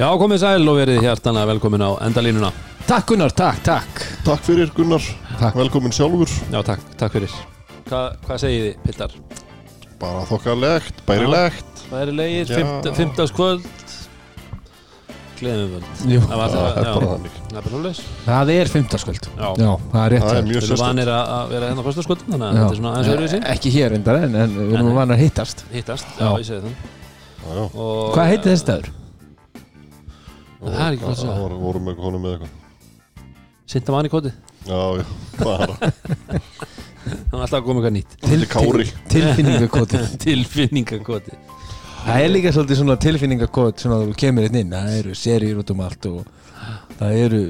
Já, komið sæl og verið hjartanlega velkomin á endalínuna Takk Gunnar, takk, takk Takk fyrir Gunnar, Takk. velkomin sjálfur Já, takk, takk fyrir Hva, Hvað segið þið, Piltar? Bara þokkalegt, bærilegt Hvað er legir? Já. Fimt, Fymtagskvöld Gleðumvöld Jú, Það var Það það, er bara þannig Það er bara svoleiðis. það er fimmtarskvöld Já. Já, það er rétt Það er hjá mjög Við erum sérstætt vanir að að vera hérna á fyrstaskvöldum Þannig að þetta er svona aðeins öðru Eh, Ekki hér endar en, en við erum Nei, nei. vanið að hittast Hittast, já, Já. ég segi það Já, já. Og, Hvað heitir þessi staður? Það er ekki gott að segja. Það voru- vorum með konum með eitthvað. Sinta mann í koti Já, já, bara. Það er alltaf að koma eitthvað nýtt. Til Kári. Tilfinningakoti Tilfinningakoti Það er líka svolítið svona tilfinningakot svona að þú kemur inn inn Það eru seríur út um allt og það eru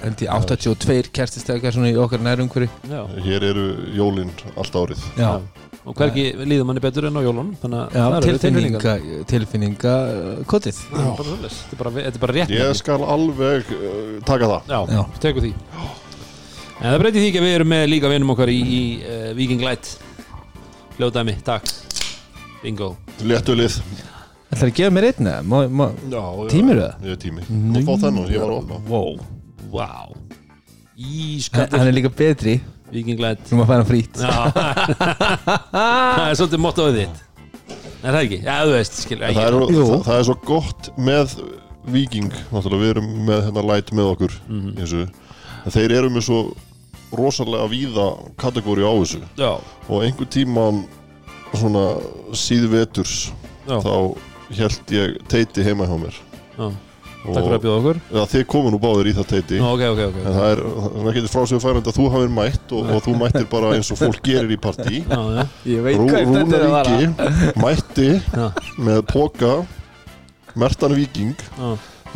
held ég 82 kertistöðgar svona í okkar nærumhverju Já, Hér eru jólin allt árið. Já, og hvergi líður manni betur en á jólunum Þannig að já það eru tilfinninga, Já, bara svoleiðis. Þetta er bara, þetta er bara rétt Ég skal alveg uh, taka það. Já, Já. tekur því. En það breytir því ekki að við erum með líka vinum okkar í, í uh, Viking Light. Ljóðdæmi, takk. Bingo. Léttulið Það er að gefa mér einn eða? Má- má- Já, Tímir það? Ég er fá þennan, ég var að opna. Wow. Hann Ískaldur hann er líka betri Viking Light. Þú maður færa Já. Það er svolítið mottoðið þitt. Er það ekki? Já, þú veist, skilur En það, er, Jú. það, það er svo gott með Viking Náttúrulega. Við erum með hérna light með okkur Mhm. í þessu. En þeir eru með svo rosalega víða kategóri á þessu. Já, og einhver tíman svona síðveturs já, þá held ég teiti heima hjá mér. Já Takk fyrir að bjóða okkur. Ja, þið komu nú báðir í það teiti Já, Ok, ok, ok en það er, það er ekki frá sig færandi að þú hafið mætt og, og þú mættir bara eins og fólk gerir í partí. Já, já, Ég veit Rú, hvað þetta er að vara. Rúnaríki mætti já, með póka Mertan Viking já,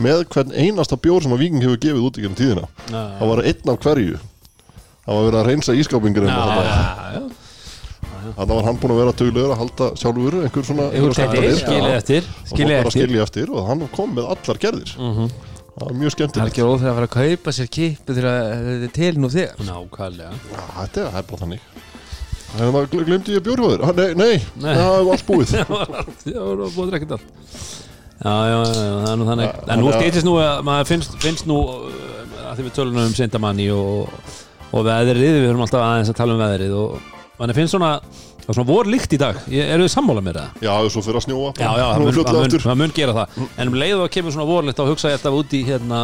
með hvern einasta bjór sem að Viking hefur gefið út í gennum tíðina. Já, það var einn af hverju. Það var verið að reynsa ískápingur já, þannig já, já. var hann búin að vera tuglegur að halda sjálfur einhver svona eftir og Skilja eftir. skilja eftir og hann kom með allar gerðir. Mhm. það var mjög Það er skemmtilegt ekki óþæg að fara að kaupa sér kipu þegar þetta er til nú þegar. Nákvæmlega. Já, þetta er, það er bara þannig. Það var glemdi ég bjórhjóður. Nei, nei, Nei. það var allt búið. Það var það búið ekkert allt. Já, já, já, já, það er nú þannig. En nú þannig að- stýttist nú að maður finnst, finnst nú uh, að því við tölum um sendamanni og, og veðrið, við höfum alltaf aðeins að tala um veðrið og manni finnst svona það er svona vor líkt í dag, Ég- eru þið sammála mér það? Já, svo fyrir að snjóa. Já, já, það mun, það mun, það mun gera það. En um leið og það kemur svona vorlegt þá hugsa ég alltaf út í hérna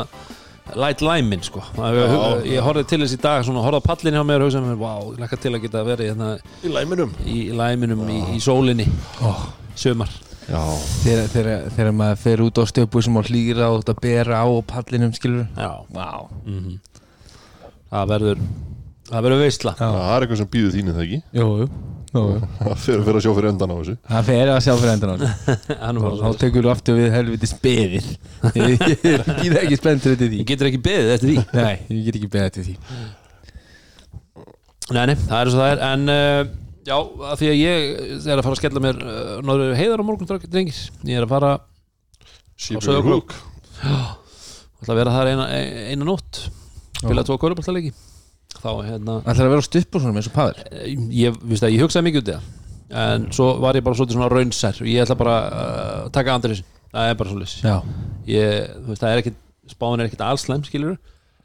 light limein sko. Það- Já. Ég horfði til þess í dag, svona horfði á pallin hjá mér og hugsaði mér, wow, ég lakka til að geta verið hérna Í læminum í, í læminum í, í sólinni. Oh. sömar Já, þegar, þegar, þegar maður fer út á stöpusum og hlýra og þetta bera á pallinum skilur Já, Vá. Mhm. það verður það verður veistla Já. það er eitthvað sem býður þínu það ekki? Jú, jú, jú, jú. Það fyrir fyrir að sjá fyrir endan á þessu. Það fer að sjá fyrir endan á þessu. Þá tekur þú aftur við helviti speðir Ég er ekki spenntur eftir því. Ég getur ekki beðið eftir því. Nei, ég get ekki beðið eftir því. Nei, nei, það er og það er. En uh, já, að því að ég er að fara að skella mér uh, Norður heiðar á morgun dreng- drengir Ég er að fara Sýpur Sauðárkrók. húk ætla að vera þar eina, eina nótt. Spila tvo köruboltaleiki Þá, hérna. Það ætlar að vera stuppusum eins og Pavel? Eh, Ég, að ég hugsaði mikið út í það. En svo var ég bara svolítið svona raunsær Ég ætla bara að uh, taka Andris Það er bara svolítið Já. Ég, þú veist, það er ekkit spáin er ekkit alls slæm, skilur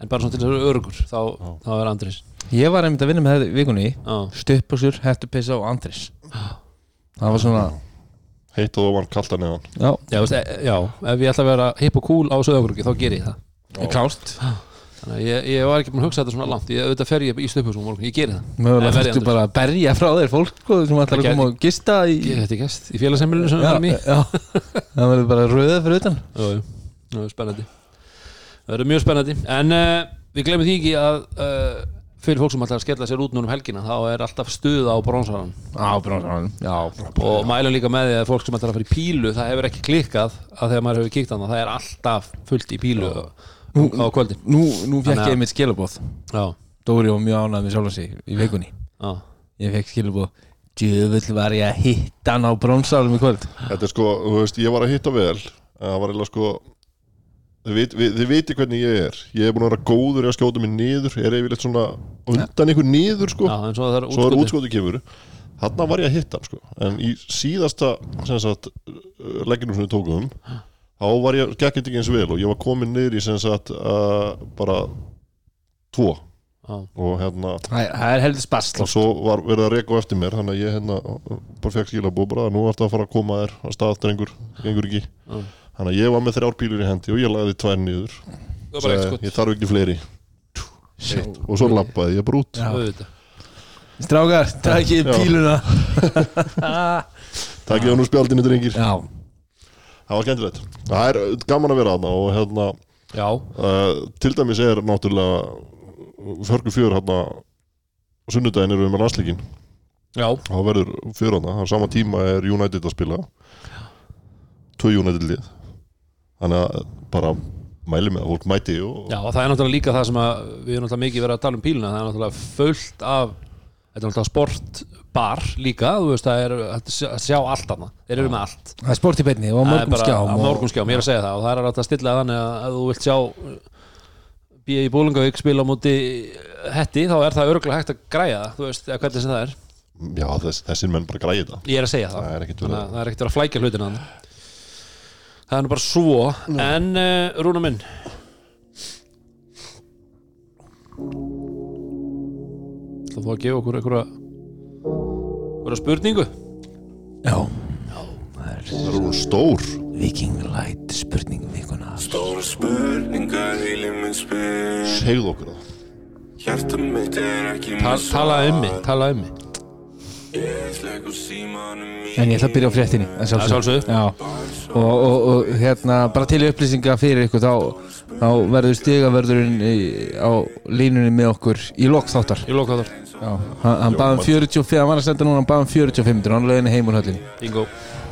en bara svona til þess að vera örugur þá, þá er Andris Ég var einmitt að vinna með það í vikunni já, Stuppusur, hettupissa og Andris Það var svona Heitt og ofan kalta neðan. Já, já, veist, e, já, ef ég ætla að vera hipp og cool á söðagrúki þá ger ég það. Klást þannig að ég, ég var ekki búin að hugsa þetta svona langt. Ég auðvitað fer ég í stöpusum morgun, ég geri það. Mögulega fyrstu bara að berja frá þér fólk sko, sem ætlar að Það koma og gista í ég þetta gæst í félagsemilinu sem já, erum í. já, það verður bara rauða fyrir utan. Jú, það er spennandi. Það verður mjög spennandi. En uh, við glemum því ekki að uh, fyrir fólk sem ætlar að skella sér út núna um helgina þá er alltaf stuða á Já, já. Og mælum líka með því að fólk sem ætlar að fara í pílu það hefur ekki klikkað að þegar maður hefur kíkt hann það er alltaf fullt í pílu á, á kvöldin. Nú, nú fekk ég mitt skilabóð já, Dóri var mjög ánægð með sjálf sig í vikunni. Já, Ég fekk skilabóð Djöfull var ég að hitta hann á brónsárum í kvöld. Þetta er sko, þú veist, ég var að hitta vel. Það var eiginlega sko þið, vit, við, þið viti hvernig ég er. Ég er búin að vera góður í að skjóta mig niður. Ég er yfirleitt svona undan ykkur niður sko. Já en svo það er svo er útskotið. útskóti kemur. Þarna var ég að hitta hann sko. En í síðasta sem sagt, legginu sem við tókum þá var ég gekkið ekki eins vel og ég var komin niður í sem sagt uh, bara tvo Já. og hérna Það er- heldur spast og svo var verið að reka á eftir mér þannig að ég hérna bara fekk skilabóð bara nú ertu að fara að koma þér að stað drengur, gengur ekki Já. þannig að ég var með þrjár bílur í hendi og ég lagði tvær niður Það var bara eitt Sagði, skot ég þarf ekki fleiri Eitt. og svo lappaði ég bara út Já. Auðvitað. Strákar, takk í Já. píluna takk ég á nú spjaldinu drengir Já, það var skemmtilegt. Það er gaman að vera þarna og hérna uh, til dæmis er náttúrulega förgu fjör hérna á sunnudaginn erum við með landslíkin já, þá verður fjör hana, á sama tíma er United að spila. Tvö United lið. Þannig að bara mæli með að fólk mæti og já, það er náttúrulega líka það sem að við erum náttúrulega mikið verið að tala um píluna. Það er náttúrulega fullt af þetta er náttúrulega sportbar líka þú veist, það er hægt að sjá- að allt annað þeir eru með allt. Það er sport í beinni og er morgum bara skjám og- morgum skjám, ég er að segja það. Og það er alveg að stilla þannig að ef þú vilt sjá B.A. í Bólingavík spila á móti hetti, þá er það örgulega hægt að græja það, þú veist, eða hvernig sem það er. Já, þess, þessir menn bara græði það. Ég er að segja það, Það er ekkert Þannig verið að það er ekkert verið að flækja hlutina þarna. það er nú bara svo. En uh, Rúna minn þá þú að gefa okkur einhverja spurningu? Já, það er hún stór? Viking Light spurning vikuna. Stóra spurningar í liminn spyr. Segð okkur það. Hjarta mitt er ekki Ta tala um mig, tala um mig En ég ætla að byrja á fréttinni að að sjálfsögðu. sjálfsögðu, Já, og, og, og hérna bara til upplýsinga fyrir ykkur þá, þá verður stigavörðurinn í, á línunni með okkur í lokþáttar. Hann, hann baði um 45, hann var að senda núna hann baði um 45, hann lögðinni heim úr höllin bingo,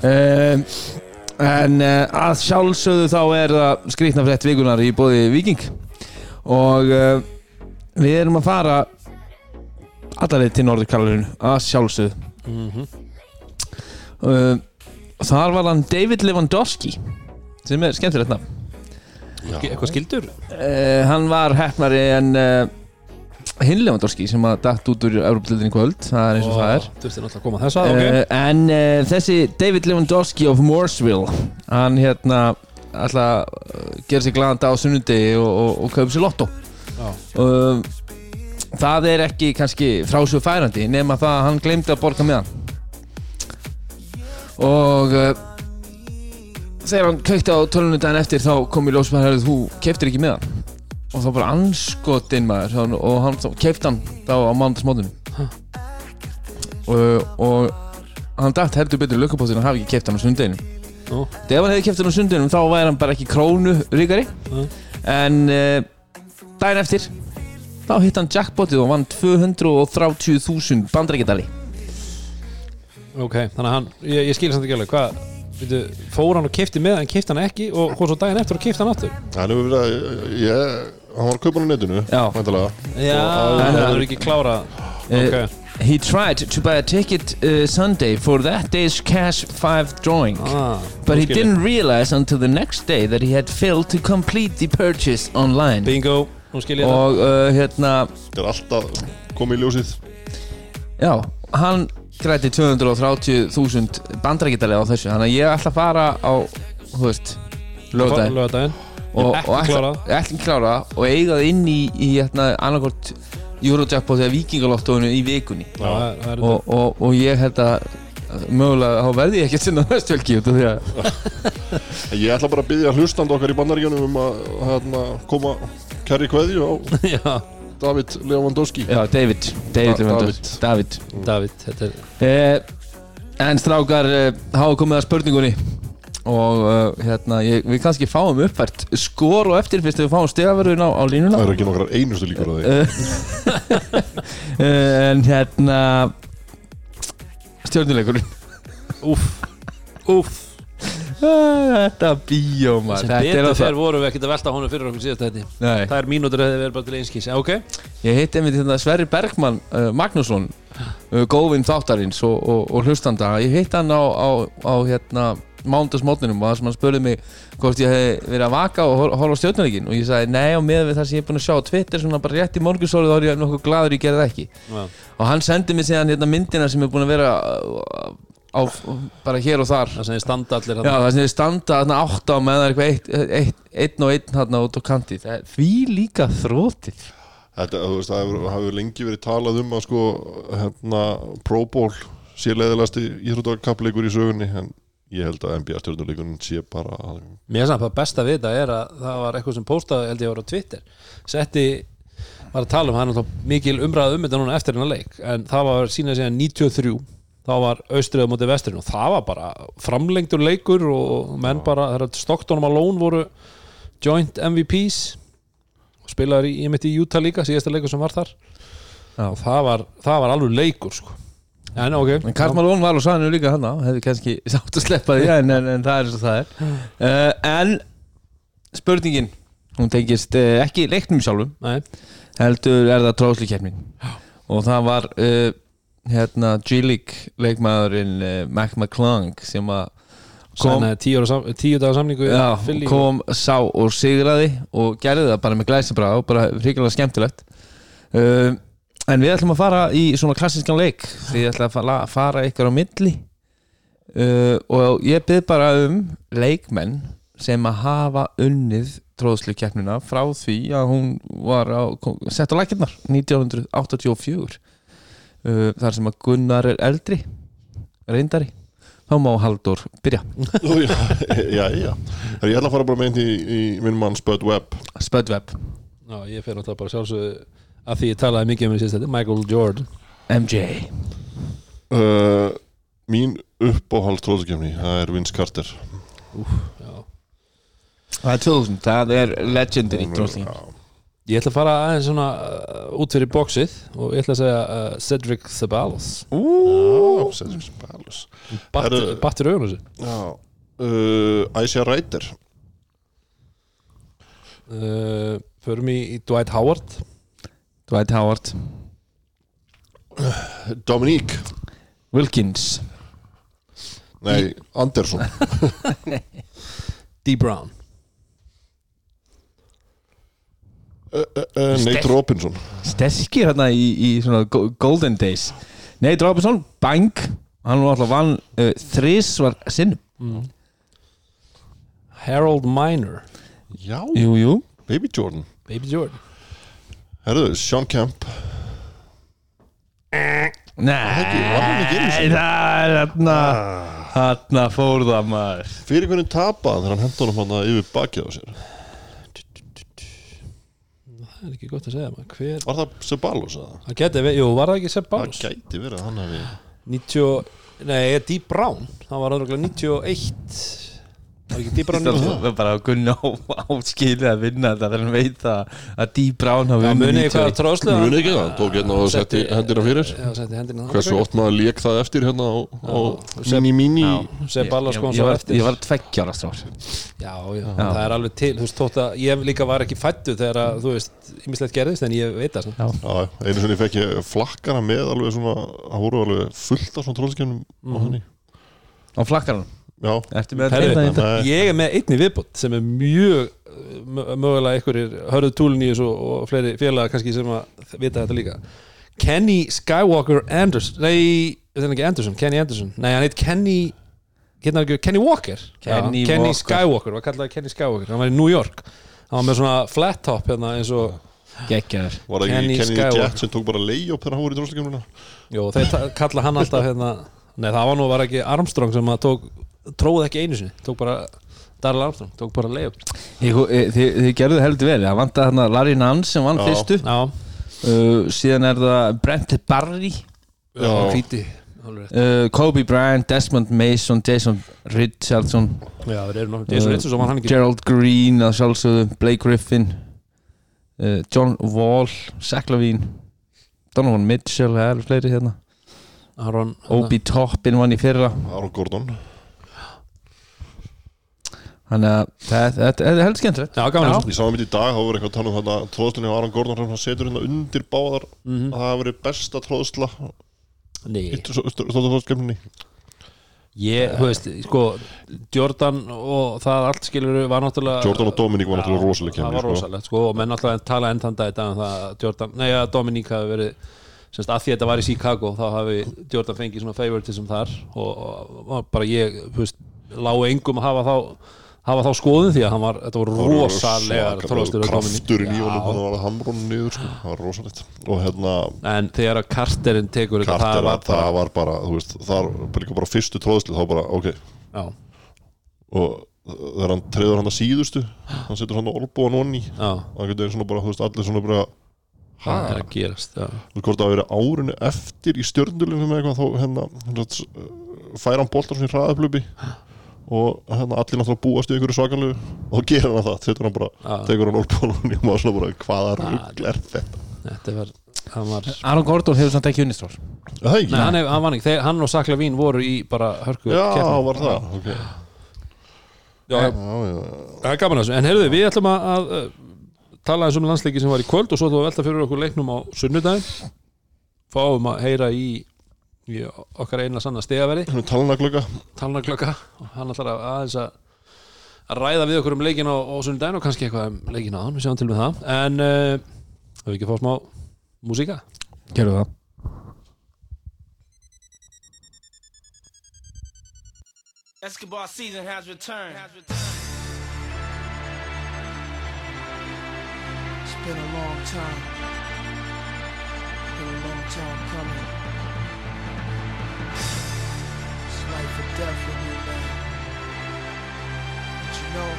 um, En uh, að sjálfsögðu þá er það skrýtna frétt vikunar í bóði Viking og uh, við erum að fara allarleið til Norður Karolínu að sjálfsögðu. Mm uh, Þar var hann David Lewandowski sem er skemmtilegt nafn. Eitthvað skildur? Uh, Hann var hefnari en uh, hinn Lewandowski sem að datt út úr Európa-dildinni í kvöld. Það er eins og það er. Þú veist náttúrulega að koma þess að, ok. Uh, En uh, þessi David Lewandowski of Mooresville hann hérna uh, gera sér glaðan dag á sunnudegi og, og, og kaupa sér lotto. Já. Það er ekki kannski frásög færandi nema það að hann glemdi að borga með hann. Og uh, þegar hann kveikti á tölunum daginn eftir þá kom í ljósmaður að þú keftir ekki með hann. Og þá bara anskotinn maður hann- og hann kefti hann þá á mándagsmótunum og, og hann dætt heldur betur lökkupóttin að hafa ekki keft hann á sundeginu Nú. þegar hann hefði keft hann á sundeginu þá væri hann bara ekki krónu ríkari Mm. en uh, daginn eftir þá hitt hann jackpotið og vann 230.000 bandrækjadali ok, þannig að hann, ég, ég skil samt ekki alveg. Hvað, veitu, fór hann og kefti með en kefti hann ekki og hvað svo daginn eftir og kefti hann aftur? Hann hefur verið að ég, hann var að kaupa hann á netinu Já. það er ekki klára ok, He tried to buy a ticket uh, Sunday for that day's cash 5 drawing. Ah, But he didn't realize until the next day that he had failed to complete the purchase online. Bingo, nú skil ég það. Og uh, hérna, þetta er alltaf komið í ljósið. Já, hann græti 230.000 bandrækjadalega á þessu. Þannig að ég ætla að fara á, þú veist, lögdæðin lögadaginn og, ekki og klára og eiga það inn í, í hérna, annarkort Eurojackpot eða Vikingalottóinu í vikunni. Já, það er- það er og, og, og ég held að mögulega þá verði ég ekki að sinna næstvelki út af því að ég ætla bara að byggja hlustand okkar í bandaríkjunum um að hérna, koma kærri kveðju á já, David Lewandowski. Já, David. David, Da- David. David. David, þetta er Eh, En strákar eh, hafa komið að spurningunni. Og uh, hérna, ég, við kannski fáum uppfært skor og eftir fyrst við fáum stegaverðun á, á línuna. Það eru ekki nokkrar einustu líkur á því. Eh, En hérna stjórnuleikurinn Úff, úff Þetta bíómar Þetta er alltaf fer vorum við ekkert að velta honum fyrir okkur síðast þetta Nei, Það er mínútur hefði verið bara til einskís Ok, Ég hitti einmitt hérna Sverri Bergmann uh, Magnússon uh, góðvinn þáttarins og, og, og hlustanda. Ég hitti hann á, á, á hérna mándagsmótninum og það sem hann spurði mig hvort ég hef verið að vaka og horfa á stjórnuleikin og ég sagði nei og með við það sem ég er búin að sjá á Twitter svona bara rétt í morgunsólu þá er ég nokkuð gladur ég gerði það ekki. Já, og hann sendi mig síðan hérna myndina sem er búin að vera á, bara hér og þar. Það sem þið standa allir Já, þarna. það sem þið standa þarna átt á með það er eitthvað eitt, eitt, einn og einn þarna út á kanti það er því líka þrótið Þetta, þú veist, það hefur, lengi verið talað um að sko, hérna, Pro Bowl sé leðilegasti íþróttakapleikur í sögunni en ég held að NBA stjórnuleikurinn sé bara að, Mér samt að besta við þetta er að það var eitthvað sem postaði held ég var á Twitter. Setti, var að tala um það er náttúrulega mikil umræða um þetta núna eftir hennar leik en það var sínað síðan 93 þá var austrið á móti vesturinn og það var bara framlengdur leikur og menn bara, þegar Stockton og Malone voru joint MVPs og spilaður í, ég mitt í Utah líka síðasta leikur sem var þar. Já. og það var, það var alveg leikur sko. en ok. En Karl Malone var á sanninu líka hann hefði kannski sátt að sleppa því en, en, en það er eins og það er. Uh, En spurningin hún tengist uh, ekki leiknum sjálfum Nei, heldur er það tróðslikefnin og það var uh, hérna G-League leikmaðurinn uh, Mac McClung sem að kom, Sænaði tíu, ára sam, tíu dagar samningu í já, Philly. kom sá og sigraði og gerði það bara með glæsabra og bara hrikalega skemmtilegt uh, en við ætlum að fara í svona klassískan leik því ég ætla að fara, fara ykkur á milli uh, og ég byrð bara um leikmenn sem að hafa unnið tróðslukeppnina frá því að hún var á, kom, sett á lækirnar 1984 uh, þar sem að Gunnar er eldri reyndari þá má Haldur byrja. Ó, já, já, já. Þegar ég ætla að fara bara með einn í, í minn mann Spud Webb. Spödweb, Já, ég fer náttúrulega bara sjálfsögðu að því ég talaði mikið um þessi þetta Michael Jordan. MJ uh, Mín uppáhald tróðskefni, það er Vince Carter. Já. Það er 2000, það er legendary Já. Ég ætla að fara aðeins svona uh, út fyrir bóksið og ég ætla að segja uh, Cedric Ceballos Já, Cedric Spalus Herru- Battur augun þessu Já uh, Æsja Ræter uh, Förum í, í Dwight Howard. Dwight Howard. Dominique. Wilkins. Nei, Andersson D. Brown uh, uh, uh, Nate Robinson. Sterkir hérna í, í svona go- golden days. Nate Robinson, bang. Hann var alltaf vann uh, þrís var sinn Harold Miner. Já, Jú, jú. Baby Jordan. Baby Jordan. Herðu, Sean Kemp. Nei, ekki, var hann ekki einu sinni? það hérna Hérna fór það maður. Fyrir hvernig tapaði þegar hann hendur honum hann yfir bakið á sér Það er ekki gott að segja maður Hver Var það Ceballos eða? Það geti verið, jú, var það ekki Það Ceballos gæti verið hann hefði 90, nei, D. Brown Það var örugglega 91 Það var ekki D. Brown 91 Það var bara að gunna á, áskilið að vinna þetta þegar hann veit að, að D. Brown hafi Já, unnið muni eitthvað 91. tróðslega Muni ekki það, tók hérna og setti hendina fyrir Já, setti hendina Hversu oft maður lék það eftir hérna á, á Seb- mini mini Ceballos kom Ég- svo ég var- eftir Ég var tveggjára strár Já, já, það er alveg til Þú veist, þótt að ég líka var ekki fættu þegar að, þú veist, ýmislegt gerðist en ég veit það. Já. Einu sinni fekk ég flakkana með alveg svona, það voru alveg fullt af svona tróðskjönum Já. Ég er með einni viðbútt sem er mjög mö- mögulega einhverjir hörðu túlun í þessu og fleiri félaga kannski sem að vita þetta líka. Kenny Skywalker Anderson Nei, þetta er ekki Anderson, Kenny Anderson? Nei, hann heit Kenny hérna ekki, Kenny Walker. Kenny Kenny Walker. Skywalker, var kallaði Kenny Skywalker. Hann var í New York, hann var með svona flat top hérna eins og Geggjaður var það Kenny ekki Kenny Skywalker. Jett sem tók bara lay-up þegar hann voru í tróðskjönuna Jó, þeir ta- kalla hann alltaf hérna Nei, það var nú var ekki Armstrong sem að tók tróð ekki einu sinni, tók bara Darrell Armstrong, tók bara eh, Þið gerðu heldur vel Það vantar hérna Larry Nance sem vann fyrstu. Já, uh, Síðan er það Brent Barry. Já, hvíti. Uh, Kobe Bryant, Desmond Mason Jason Richardson. Já, Jason Uh, Richardson var hann ekki. Gerald Green að Blake Griffin. Uh, John Wall Zach Lavine Donovan Mitchell fleiri hérna. Aaron Obi Toppin vann í fyrra. Aaron Gordon Þannig að það- þetta þetta er heldur skemmtilegt. Já, gaman. Já. þessu Ég sá einmitt í dag, þá var eitthvað að tala um þarna tróðstunni á Aaron Gordon, hann setur hérna undir báðar Mhm. að það hafi verið besta tróðsla Nei, tróðstunni ég, þú veist, sko Jordan og það allt skilur var náttúrulega Jordan og Dominic var náttúrulega rosaleg Það kemni var rosalegt, sko, og menn náttúrulega tala enn þann dag í dag um það að Jordan, nei, að Dominic hafi verið semst að því þetta var í Chicago þá hafi Jordan fengið svona favoritism þar og, og, og bara ég þú veist, lágu engum að hafa þá hafa þá skoðun því að hann var, þetta voru rosalegar tólfastur krafturinn í honum hann var að hamrún niður sko. það var rosalegt. Hérna en þegar að Carterinn tekur þetta Carter, það var það var bara, þú veist, það var líka bara fyrstu tróðsli, þá bara, ok. Já, og þegar hann treður hann að síðustu hann setur hann að olbúan onni já, hann getur svona bara, þú veist, allir svona bara það er að gerast þú veist hvort það hafi verið árinu eftir í eitthvað, þá hérna, hérna fær hann boltar svona í hraðaflubi og hérna allir náttúrulega búast í einhverju svakanlegu og þá gerir hann það, setur hann bara Já. tekur hann onni og maður svona bara, hvaða rugl er þetta? þetta var hann var Aaron Gordon hefur samt ekki unnistról Er Það ekki? Nei, hann, hef, hann, var ekki, þeir, hann og Sakla Vín voru í bara hörku Já, keppni. var það, ok. Já, Já, já, það er gaman þessu. En heyrðu, við ætlum að, að uh, tala eins um landsleiki sem var í kvöld og svo að velta fyrir okkur leiknum á sunnudaginn. Fáum að heyra í, í okkar eina sanna stegaveri Svona talnaglögga talnaglöka og hann ætlar að aðeins að ræða við okkur um leikin á, á sunnudaginn og kannski eitthvað um leikin á hann, við sjáum til með það en uh, höfum við ekki að fá smá músíka? Gerðu það Escobar season has returned. It's been a long time. Been a long time coming. It's life or death for me, man. But you know,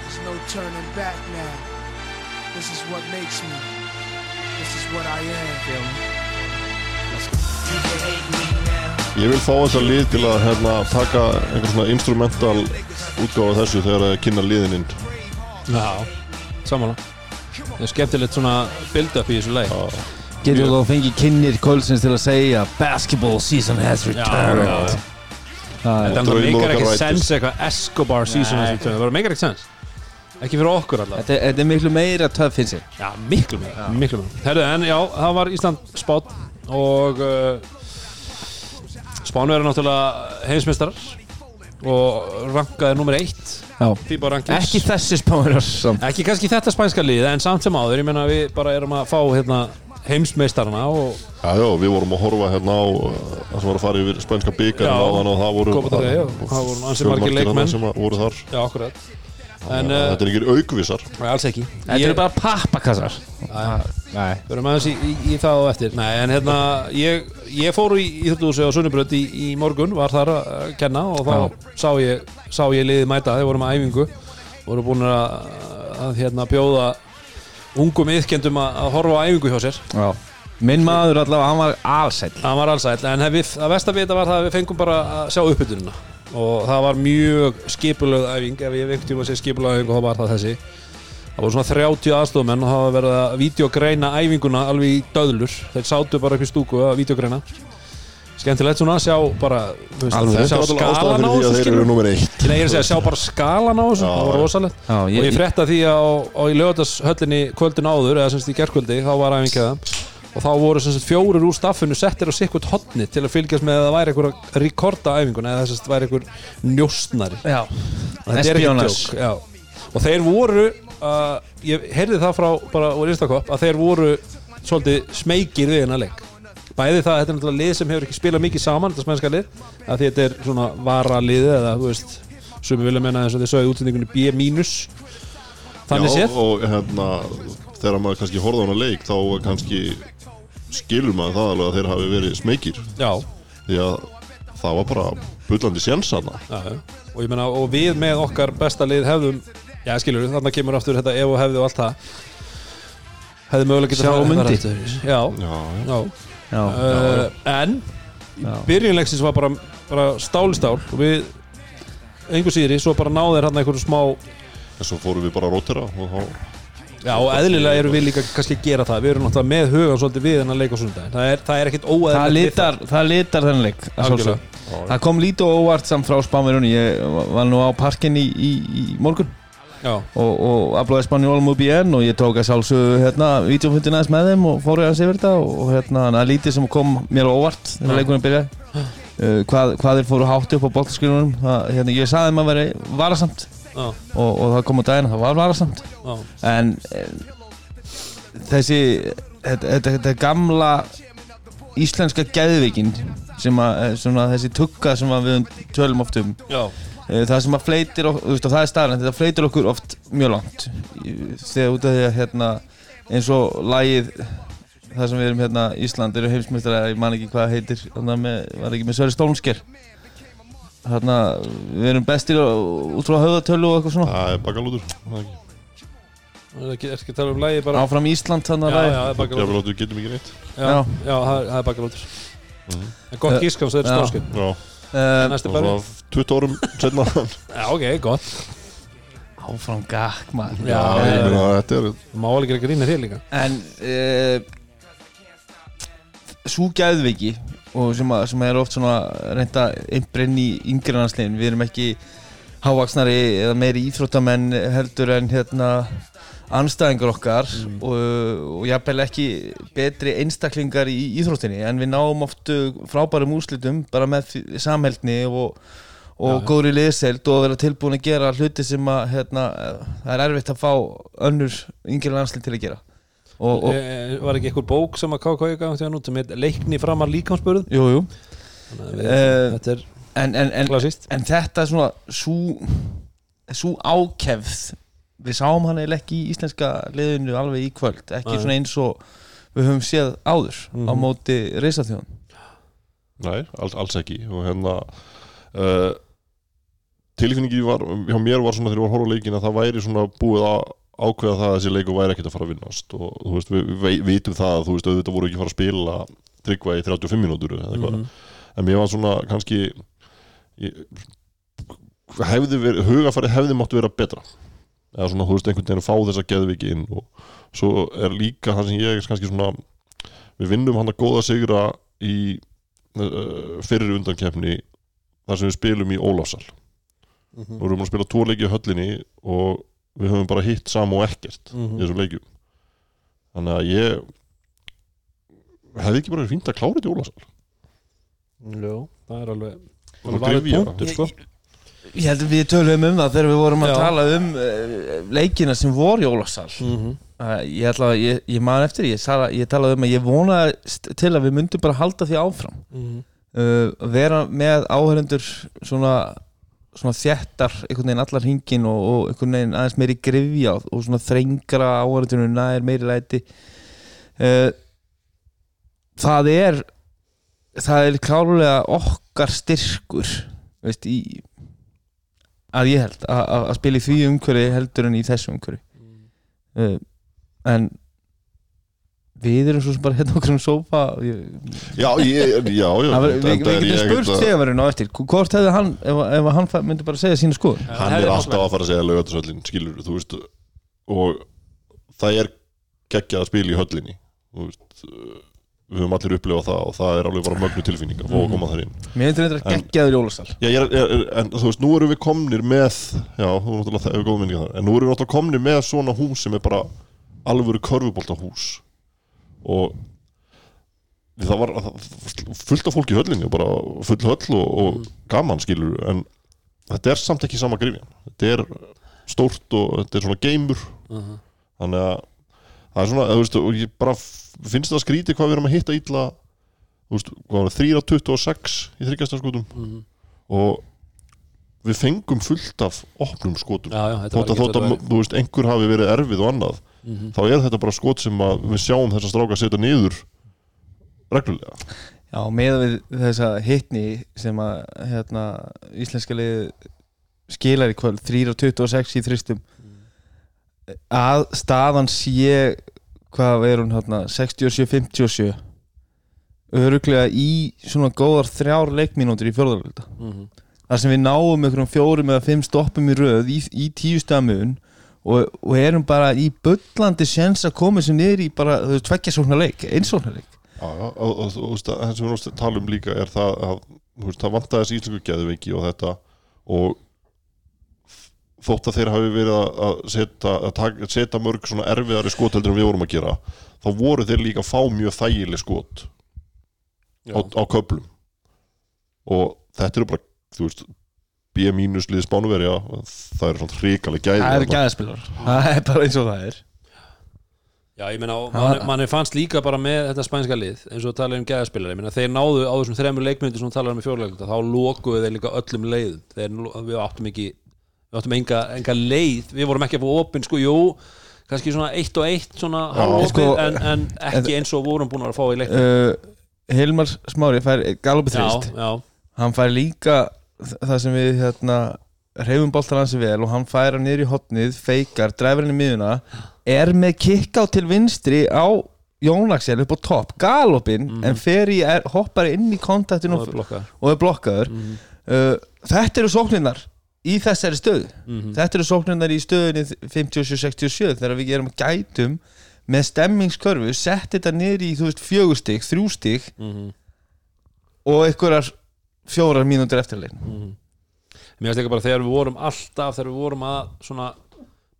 there's no turning back now. This is what makes me. This is what I am. Feel me? You can hate me now. Ég vil fá þessa lið til að hérna, taka einhver svona instrumental útgáfa af þessu þegar að kynna liðininn Já, samanlega Það er skemmtilegt svona build-up í þessu leik Getur þú að fengi kynnir Colsons til að segja Basketball season has returned. já, já. Það er- Þetta Draumur meikar okkar ekki sens eitthvað Escobar season þessu tveim. Það bara meikar ekki sens. Ekki fyrir okkur alltaf Þetta þetta er miklu meira töff finnst sér Já, miklu meira, miklu meira. Herðu, en já, það var Ísland spátt og uh, Spánu eru náttúrulega heimsmeistarar og rankaði nummer eitt. Ekki þessi samt. Ekki kannski þetta spænska lið en samt sem áður, ég meina við bara erum að fá hérna, heimsmeistarana og Já, já, við vorum að horfa hérna á uh, það sem var að fara yfir spænska byggarinn Já, á þann og það voru ansi margir leikmenn. sem að voru þar. Já, akkurat. En uh, uh, Þetta er ekki aukvisar alls ekki. Þetta Ég- eru bara pappakassar. Nei. Við erum aðeins í, í, í það og eftir. Nei, en hérna, ég, ég fór í Íþjóttúsi á Sunnubrönd í, í morgun Var þar að kenna og þá sá ég, sá ég liðið mæta. Þeir voru með æfingu Voru búin að, að hérna, bjóða ungum yðkendum að, horfa á æfingu hjá sér. Já. Minn maður allavega, hann var alsæll. Það var alls ætla, en hef að þetta var það að við fengum bara að sjá uppbytununa og það var mjög skipulögð æfing ef ég veikt um að segja skipulögð æfing og þá var það þessi. Það voru svona 30 aðstofmenn og það var verið að videogreina æfinguna alveg í döðlur. Þeir sátu bara upp í stúku að videogreina skemmtilegt svona að sjá bara sjá skalan á því að þessu ég er að segja, sjá bara skalan á þessu, það var rosalegt. Já, og ég frétta því að á, á í lögatashöllinni kvöldin áður, eða semst í gerkvöldi þá var æfingjaða og þá voru semst fjórir úr staffinu settir á sikkert hotni til að fylgjast með að það væri einhver að rekorda æfinguna eða að það væri einhver njóstnari Já. Og er þeir voru uh, ég heyrði það frá bara úr Instakopp að þeir voru svolítið smekir við hennar leik bæði það, þetta er náttúrulega lið sem hefur ekki spilað mikið saman þetta smænska lið, að því þetta er svona varalið eða þú veist sem við vilja menna þess að þið sögðu útsendingunni B- þannig séð. og hérna þegar maður kannski horfði á hana leik þá kannski skilur maður það alveg að þeir hafi verið smekir já, því að það var bara bullandi já. og ég meina og við með okkar besta lið hefðum já skilur, þarna kemur aftur þetta ef og hefði og allt það hefði mögulega eftir þessu. já, Já, já já. Já uh, en byrjunleiksins var bara, bara stál í stál. Og við einhver síðri, svo bara náður hann einhverju smá en svo fórum við bara að rótera og þá já, og eðlilega erum við líka kannski að gera það. Við erum náttúrulega með hugan svolítið við hennan leik á sundaginn það er, það er ekkit Það óeðlilegt við litar, það litar þennan leik að. Það kom lítið óvart samt frá Spánverjunni Ég var nú á parkinn í, í, í morgun og, og aflóði Spanjólum úr BN og ég tók að sjálfsögðu hérna videofundin aðeins með þeim og fór ég að sé þetta og, hérna það er lítið sem kom mér á óvart þegar leikunum byrjaði. Uh, hvað, hvað þeir fóru hátt upp á boltaskilunum hérna, ég sagði þeim að veri varasamt og, og það kom á daginn að það var varasamt. Já, en eh, þessi þetta, gamla íslenska geðvikin sem að, eh, svona þessi tugga sem við tölum oft um Já, það sem að fleitir ok- þú veist, og það er staðan, þetta fleitir okkur oft mjög langt. Þegar út af því að hérna, eins og lagið það sem við erum hérna Ísland eru heimsmyndar ég man ekki hvað það heitir þarna með, var ekki með Sverri Stólmsker þarna við erum bestir út frá höfðatölu og eitthvað svona. Það er bakalútur Það er ekki. Það er ekki, er ekki að tala um lægi bara? Áfram Ísland þannig Já, að já, það er Já, bakalótur við látum getum ekki neitt. Já, Já. já, það er- það er bakalótur Mhm. En gott Eh, gískam, það er stórskip Já, og bara svona 20 árum setna Já, ok, gott. Áfram gakk maður. Já, ég Eh, meina, þetta er Það má alveg ekki grína þér líka. En uh, Sú gæðviki og sem, að, sem er oft svona reynda innbrinn í yngri landslegin við erum ekki hávaksnari eða meiri íþróttamenn heldur en hérna anstæðingar okkar og, og jafnvel ekki betri einstaklingar í íþróttinni en við náum oft uh, frábærum úrslitum bara með samheldni og, og Já, góðri liðseld og vera tilbúin að gera hluti sem að hérna, eh, það er erfitt að fá önnur yngri landslið til að gera. Og, og e, Var ekki einhver bók sem að KK út sem heit leikni framar líkamspörð jú, jú. Eh, Þetta er En, en, en, en þetta er svona svo, svo ákefð við sáum hann eiginlega ekki í íslenska liðinu alveg í kvöld ekki Nei. svona eins og við höfum séð áður á Mhm. móti reysaþjóðan Nei, alls, alls ekki og hérna uh, tilfinningi var, hjá mér var svona þegar ég var að horfa á leikin að það væri svona búið að ákveða það að þessi leiku væri ekkert að fara að vinnast og þú veist, við, við vitum það að þú veist, auðvitað voru ekki að fara að spila tryggva í 35 mínútur eða eitthvað Mhm. en mér var svona kannski ég, hefði verið, hugafæri hefði mátt vera betra eða svona, þú veist, einhvern veginn að fá þessa geðviki inn og svo er líka það sem ég er kannski svona við vinnum hann að góða sigra í uh, fyrir undankefni þar sem við spilum í Ólafsal Mhm. og við erum að spila tvo leiki í höllinni og við höfum bara hitt saman og ekkert Mhm. í þessum leikjum þannig að ég hefði ekki bara fínt að klára þetta í Ólafsal Jó, það er alveg Og alveg valið gryfja. punktur, sko. Ég held að við tölum um það þegar við vorum að Já. tala um uh, leikina sem voru í Ólafsal Mhm. uh, ég, ætla, ég, ég man eftir ég, sala, ég talaði um að ég vonaði st- til að við myndum bara halda því áfram Mhm. uh, vera með áhörendur svona, svona þjættar einhvern veginn allar hringin og, og einhvern veginn aðeins meiri grifja og svona þrengra áhörendunum nær meiri læti uh, það er það er klárulega okkar styrkur veist, í, að ég held að, að að spila í því umhverfi heldur en í þessu umhverfi. Uh, en við erum svo sem bara hérna okkur um sófa ég, Já, ég, já, já Það var, við, við getum ég spurt ekkert að- Sigurinn á eftir Hvort hefði hann, ef, ef hann myndi bara segja sína skoð hann er alltaf að fara að segja lögatarsöllin skilur, þú veist og það er geggjað að spila í höllinni þú veist við höfum allir upplifað það og það er alveg bara mögnu tilfinning að fá að koma þar inn. Mér finnst þetta En- geggjaður jólasal. En þú veist, nú erum við komnir með já, þú náttúrulega það er góð minni þar en nú erum við náttúrulega komnir með svona hús sem er bara alvöru körfubolta hús og það var fullt af fólki í höllinni bara full höll og, og gaman skilur en þetta er samt ekki sama grifjan þetta er stórt og þetta er svona geimur Mhm. þannig að það er svona, þú veist, og ég bara finnst það skrítið hvað við erum að hitta 3 á 26 í þryggjastarskotum Mhm. og við fengum fullt af opnum skotum Já, já, þótt að, að, þú veist, einhver hafi verið erfið og annað Mhm. þá er þetta bara skot sem að við sjáum þessa stráka setja niður reglulega Já, með við þessa hitni sem að hérna, íslenska lið skilar í kvöld 3 og 26 í þristum að staðan sé hvað er hún hérna 67-57 öruglega í svona góðar þrjár leikmínútur í fjórðarleita Mhm. þar sem við náum einhverjum fjórum eða fimm stoppum í röð í, í tíu stamun og, og erum bara í bullandi sjens að koma sem niður í bara veist, tveggja sóknar leik, einsóknar leik. Já, já, og, það sem við náttúrulega tala um líka er það að það vantaði þessi íslensku geðveiki og þetta og þótt að þeir hafi verið að- að setja, að taka, setja mörg svona erfiðari skot heldur en við vorum að gera þá voru þeir líka að fá mjög þægileg skot á, á köplum og þetta eru bara, þú veist B- lið spánuverja það eru svona hrikaleg gæði Það eru þarna. gæðaspilar. Það er bara eins og það er. Já, ég meina, Hann var- manni man fannst líka bara með þetta spænska lið eins og tala um meina, þeir náðu á þessum þremur leikmyndir sem talar um í fjóluleikmynda þá lokuðu þeir líka öllum leiðum. Þeir, við áttum ekki við áttum enga, enga leið, við vorum ekki að fá opinn sko, jú, kannski svona eitt og eitt svona hálfopið, Sko, en, en ekki eins og vorum búin að fá í leikmynd uh, Hilmar Smári fær galopið Já, þrist já, hann fær líka það sem við hérna reyfum boltar hansi vel og hann fær hann niður í hotnið feikar, dræfur hann í miðuna er með kikk á til vinstri á Jónaksel upp á topp. Galopin, en fer í er, hoppar inn í kontaktinu og er blokkaður. uh, þetta eru sókninnar í þessari stöðu. Mhm. þetta eru sókninnar í stöðunni 57-67 þegar við gerum gætum með stemmingskörfu sett þetta niður í þú veist fjögur stig, þrjú stig Mhm. og einhverjar fjórar mínútur eftirlegin Mér finnst líka bara þegar við vorum alltaf þegar við vorum að svona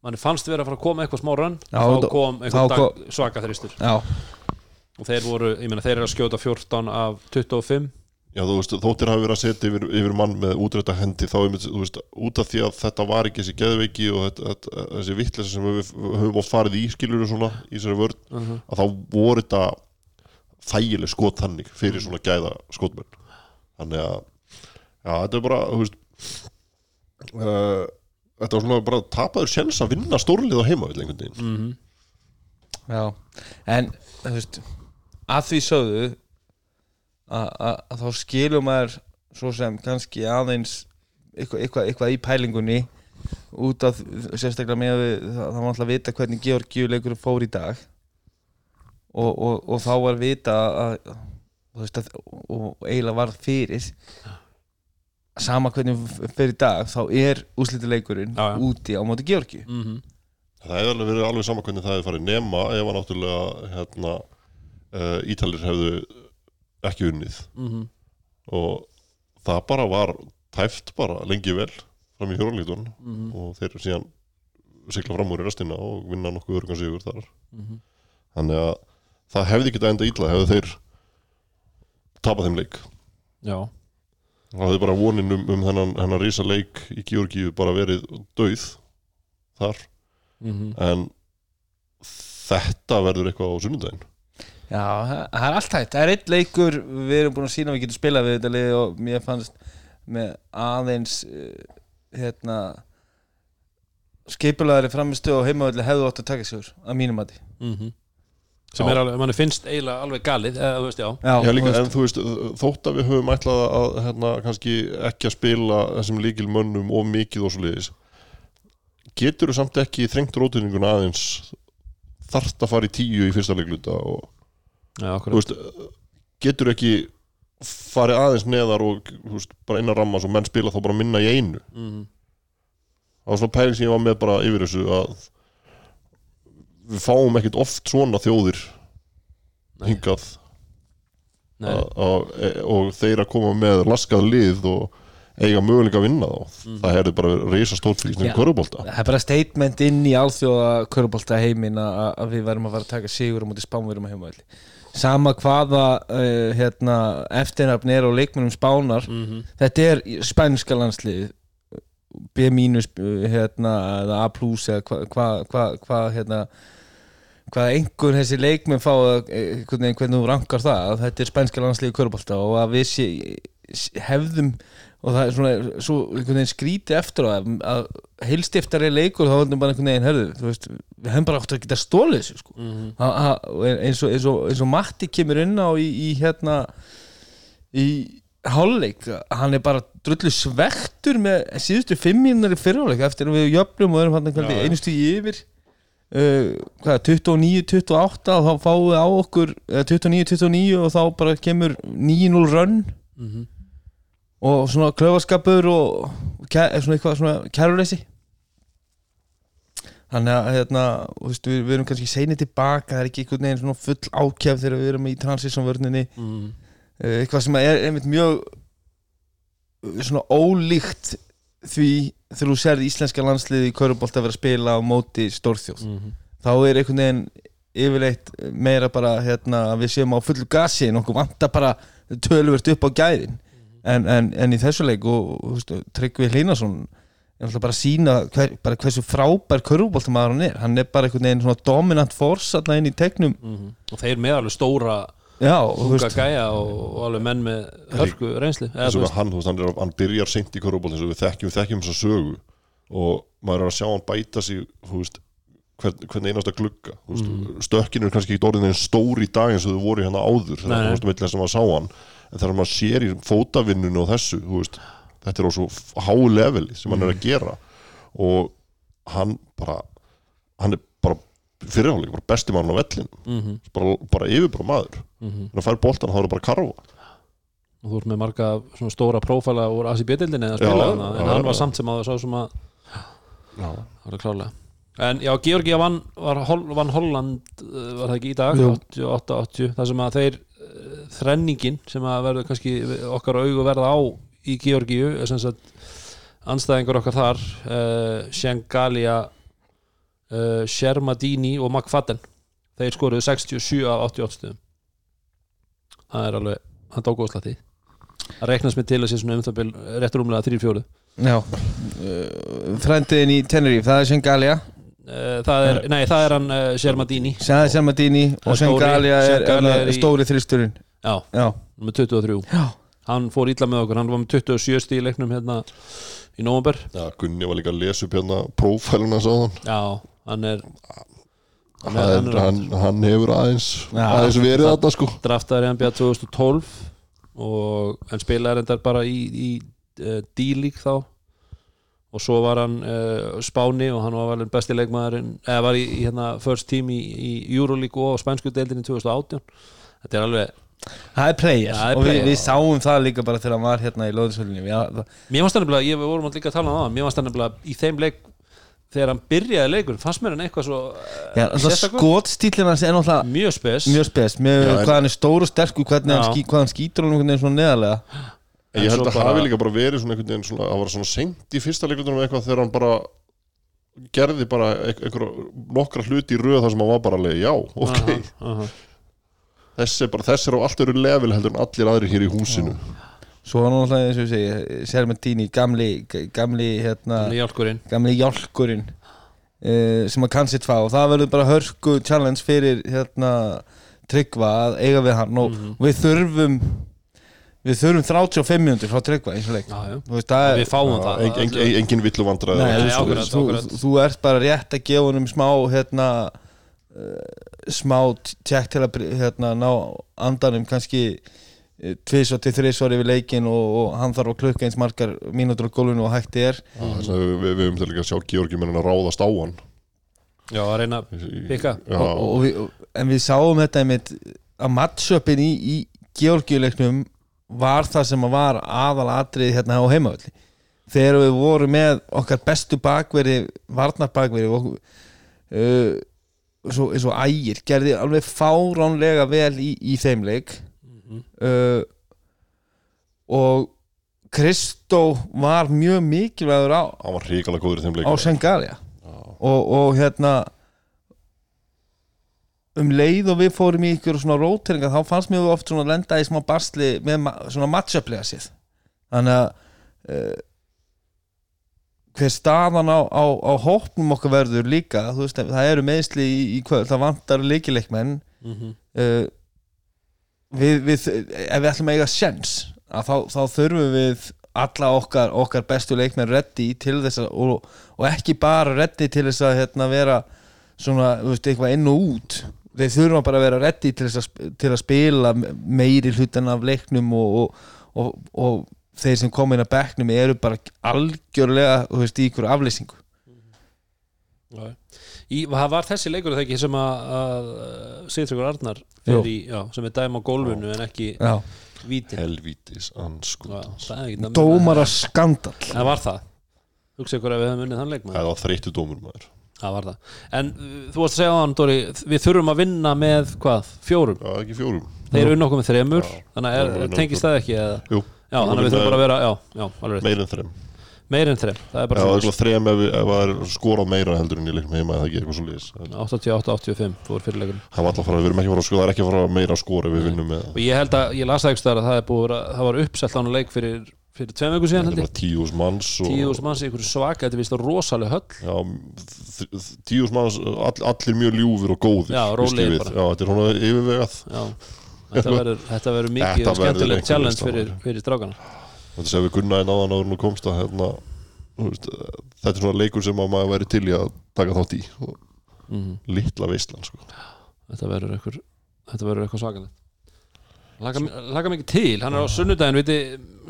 manni fannst vera að fara að koma eitthvað smá rönn þá kom eitthvað svaka þristur já, og þeir voru, ég meina þeir eru að skjóta 14 af 25 Já, þú veist, þóttir hafi verið að setja yfir, yfir mann með útrætta hendi þá, þú veist, út af því að þetta var ekki þessi geðveiki og þetta, þetta, þessi vittlesa sem við höfum oft farið í skilur svona í þessari vörn, Mhm. að þá voru þetta þægileg skot þannig fyrir svona gæða skotmenn. Þannig að, já, þetta er bara þú veist uh, þetta var svona bara tapaður sjens að vinna stórlið á heima einhvern veginn. Mm já en þú veist að því sögðu að, þá skilur maður svo sem kannski aðeins eitthvað, eitthvað, eitthvað í pælingunni út af sérstaklega með það, það var alltaf að vita hvernig Georgiu leikur fór í dag og, og, og þá var vita að, að og, eiginlega var fyrir sama hvernig fyrir dag þá er úslitileikurinn Já, já. úti á móti Georgiu -hmm. það hefði alveg verið alveg sama hvernig það hefði farið nema ef að náttúrulega hérna, uh, Ítalir hefðu ekki unnið. Mhm. og það bara var tæft bara lengi vel fram í hjóralítun Mhm. og þeir eru síðan sigla fram úr í restina og vinna nokkuð örgan sigur þar. Mhm. þannig að það hefði ekki enda illa hefðu þeir tapað þeim leik. Já, það hefði bara vonin um, um þennan, hennar rísa leik í Georgíu bara verið döið þar. Mm en þetta verður eitthvað á sunnudaginn Já, það er allt hægt. Það er eitt leikur, við erum búin að sína að við getum spilað við þetta lið og mér fannst með aðeins uh, hérna skipulaðari framistu og heimavalli hefðu átt að taka sigur að mínum mati. Sem Já. er alveg, manni finnst eiginlega alveg galið eða þú veist, já. Já, Já, líka, þú en þú veist, þótt að við höfum ætlað að hérna, kannski ekki að spila þessum líkil mönnum of mikið og svo liðis getur þú samt ekki þrengt rótinninguna aðeins þarft að fara í tíu í fyrsta leikluta og Já, þú okkur veist, getur ekki farið aðeins neðar og veist, bara innan ramma svo menn spila þá bara minna í einu. Mm það var svona pæling sem ég var með bara yfir þessu að við fáum ekkit oft svona þjóðir Nei. hingað. Nei, að, að, e- og þeir að koma með laskað lið og eiga möguleika að vinna þá. Það hefði bara reysa Já. í körubólta Það er bara statement inn í alþjóða körubólta heimin að, að við verðum að fara að taka sigur á móti spánverum að heimavalli Sama hvaða uh, hérna, eftirnafn er á leikmennum spánar Mhm. þetta er spænska landslið B mínus hérna, eða A plus eða hvað hva, hva, hva, hérna, hvað einhver þessi leikmenn fá einhvern veginn hvernig þú rankar það að þetta er spænska landslið í körbólta og að við sé, hefðum og það er svona svo einhvern veginn skríti eftir á það að heilstiftari leikur þá höfum bara einhvern veginn herðu, þú veist, við hefum bara átt að geta stólið þessu sko. Mhm. Ha- ha- og eins, og, eins, og, eins og Matti kemur inn á í, í hérna í hálfleik hann er bara drullu svektur með síðustu fimm mínúnar í fyrirháleik eftir að við jöfnum og erum hann Já, já. einu stíði yfir uh, hvað, 29-28 og þá fáum við á okkur eða 29-29 og þá bara kemur 9-0 rönn Mhm. Og svona klöfaskapur og kæ, svona eitthvað svona kæruleysi þannig að hérna, veist, við, við erum kannski seinið tilbaka, það er ekki einhvern veginn svona full ákjæf þegar við erum í transisonvörninni Mhm. uh, eitthvað sem er einmitt mjög uh, svona ólíkt því þegar þú sérð íslenska landsliði í Körubolt að vera að spila á móti stórþjóð Mhm. þá er einhvern veginn yfirleitt meira bara hérna, við séum á fullu gasi en okkur vantar bara töluvert upp á gæðin en, en, en í þessu leik og, Tryggvi Hlínason er alltaf bara að sína hver, bara hversu frábær körfuboltamaður hann er hann er bara einhvern veginn svona dominant force alltaf inn í tegnum Mhm. og þeir með alveg stóra já, veist, gæja og, og alveg menn með hörku reynsli eða, veist, hann, veist, hann, er, hann byrjar seint í og við þekkjum, þekkjum þessa sögu og maður er að sjá hann bæta sig veist, hvern, hvern einasta glugga Mhm. stökkinu er kannski ekki orðin en stór í dag eins og þau voru hérna áður þegar nei. þú veist, millir sem maður sá hann en þegar maður sér í fótavinnunu og þessu veist, þetta er á svo hái leveli sem hann er að Mhm. gera og hann bara hann er bara fyrirháleik, bara besti maður á vellin mhm, bara, bara yfirbara maður mhm. þannig að fær boltan þá er það bara að karfa og þú ert með marga svona stóra prófæla úr Já, spila hana, en já, hann já. var samt sem að það sá sem að Já. það var klálega en já, Georgia vann, vann Holland uh, var það ekki í dag Jú. 88-80, það sem að þeir þrenningin sem að verður kannski okkar augu verða á í Georgiu anstæðingur okkar þar uh, Shengalia uh, Shermadini og McFadden þeir skoruðu 67 af 88 stuðum það er alveg hann tók óslætti. Það reiknast með til að sé svona um það bil réttur umlega 3-4 já. Uh, frendiðin í Tenerife, það er Sengalia Eh, það er, nei það er hann uh, Shermadini það er Selmadini og Sengalia er, er, er í- stóri þristurinn. Já, já, með 23 já, hann fór illa með okkur, hann var með 27 stíð í leiknum hérna í nóvember. Já, Gunni var líka að lesa upp hérna prófæluna sáðan já, hann er hann, hann, er, hann er hann, hann hefur aðeins Já. aðeins verið þetta sko. Draftaður í NBA 2012 og hann spilaði endar bara í, í uh, D-League þá og svo var hann uh, Spáni og hann var vel besti leikmaðurinn eða var í, í hérna first team í, í Euroleague og spænsku deildinni 2018 þetta er alveg, það er player. Það er og við, við sáum það líka bara þegar hann var hérna í Lóðisvöldinni mér varst hann nefnilega, ég við vorum að líka að tala um það mér varst hann nefnilega í þeim leik þegar hann byrjaði leikur, fannst mér hann eitthvað svo Já, sérstakur. skotstílinn hans er náttúrulega mjög spes. mjög spes. Með Já, hvað hann er stór og sterkur hvernig hann, Já. ský, hvað hann skýtur hann neðarlega En ég held að bara- hafi líka bara verið svona einhvern veginn svona, það var svona seint í fyrsta leikundunum eitthvað þegar hann bara gerði bara einhver, nokkra hluti í röð þar sem hann var bara alveg, já, ok. Aha, aha. þessi er bara, þessi er á allt öru level heldur en allir aðrir hér í húsinu. Svo var hann náttúrulega eins og ég segi Sermentini, gamli gamli, hérna, Hann hjálkurinn gamli hjálkurinn uh, sem að kann sitt fá og það verður bara hörku challenge fyrir hérna Tryggva að eiga við hann. Og Mhm. við þurfum við þurfum 35 mjöndur frá Tryggva eins og leik. Já, já. Þú veist, það við fáum það. en, en, en, engin villu Nei, þú, ert bara rétt að gefa honum smá hérna uh, smá tjekk til að hérna, ná andanum kannski uh, tvis og til þris yfir leikin og, og hann þarf að klukka eins margar mínútur á gólfinu og hægt er. Að við, höfum til að sjá Georgi menn að ráðast á hann. Já, að reyna við, en við sáum þetta einmitt að matchupin í, í Georgiuleiknum var það sem að var aðal atrið hérna á heimavalli þegar við vorum með okkar bestu bakveri varnarbakveri og uh, svo, eins og ægir gerði alveg fáránlega vel í, í þeim leik. Uh, og Kristó var mjög mikilvægur á, hann var hrikalega góður í þeim á leik Sengalia og, og hérna um leið og við fórum í ykkur svona róteringa þá fannst mér oft svona lenda í smá barsli með ma svona matchuplega séð þannig að uh, hver staðan á, á, á hópnum okkar verður líka veist, það eru meðsli í, í kvöld það vantar leikileikmenn Mhm. uh, við, við, ef við ætlum að eiga sjens að þá, þá þurfum við alla okkar, okkar bestu leikmenn reddi til þess að og, og ekki bara reddi til þess að hérna, vera svona, þú veist, eitthvað inn og út þeir þurfum bara að vera reddi til, til að spila meiri hlutan af leiknum og, og, og, og þeir sem koma inn að bekknum eru bara algjörlega, þú veist, í ykkur aflýsingu Já. Í, það var þessi leikur þegar ekki sem að, að Sigtryggur Arnar Jú. fer í, já, sem er dæm á gólfinu en ekki Já. vítin helvítis Já, er ekki dómara skandal það var það hugsa ykkur að við hefum unnið þann leik maður. það var þreyttu dómur maður það var það. En uh, þú varst að segja á hann Dóri við þurfum að vinna með hvað, fjórum? Já, ekki fjórum. Þeir unna okkur með þremur Já. þannig Já, að er, tengist það ekki eða? Jú. já, þannig að við þurfum bara að vera já, já, alveg rétt. meir en þrem. Meir en þrem, það er Já, bara það er svona þrem ef, það er skorað meira heldur en í leiknum heima eða ekki eitthvað svo liðis 88-85 fór fyrirleikurinn Það var alltaf að fara, við erum ekki að fara að það er skora með ég ég það það er að fyrir tveim viku síðan tíus manns og, tíu þúsund manns í einhverju svaka, þetta vist rosalega höll já, tíus manns all, allir mjög ljúfur og góðir Já, við. bara. já, þetta er svona yfirvegað þetta verður, mikið og skemmtilegt challenge fyrir, fyrir strákana þetta sem við gunnaði náðan áður nú komst að hérna, veist, þetta er svona leikur sem að maður væri til í að taka þátt í mm. litla veistlan sko. þetta verður eitthvað svakalegt Laka, mikið til, hann er á sunnudaginn viti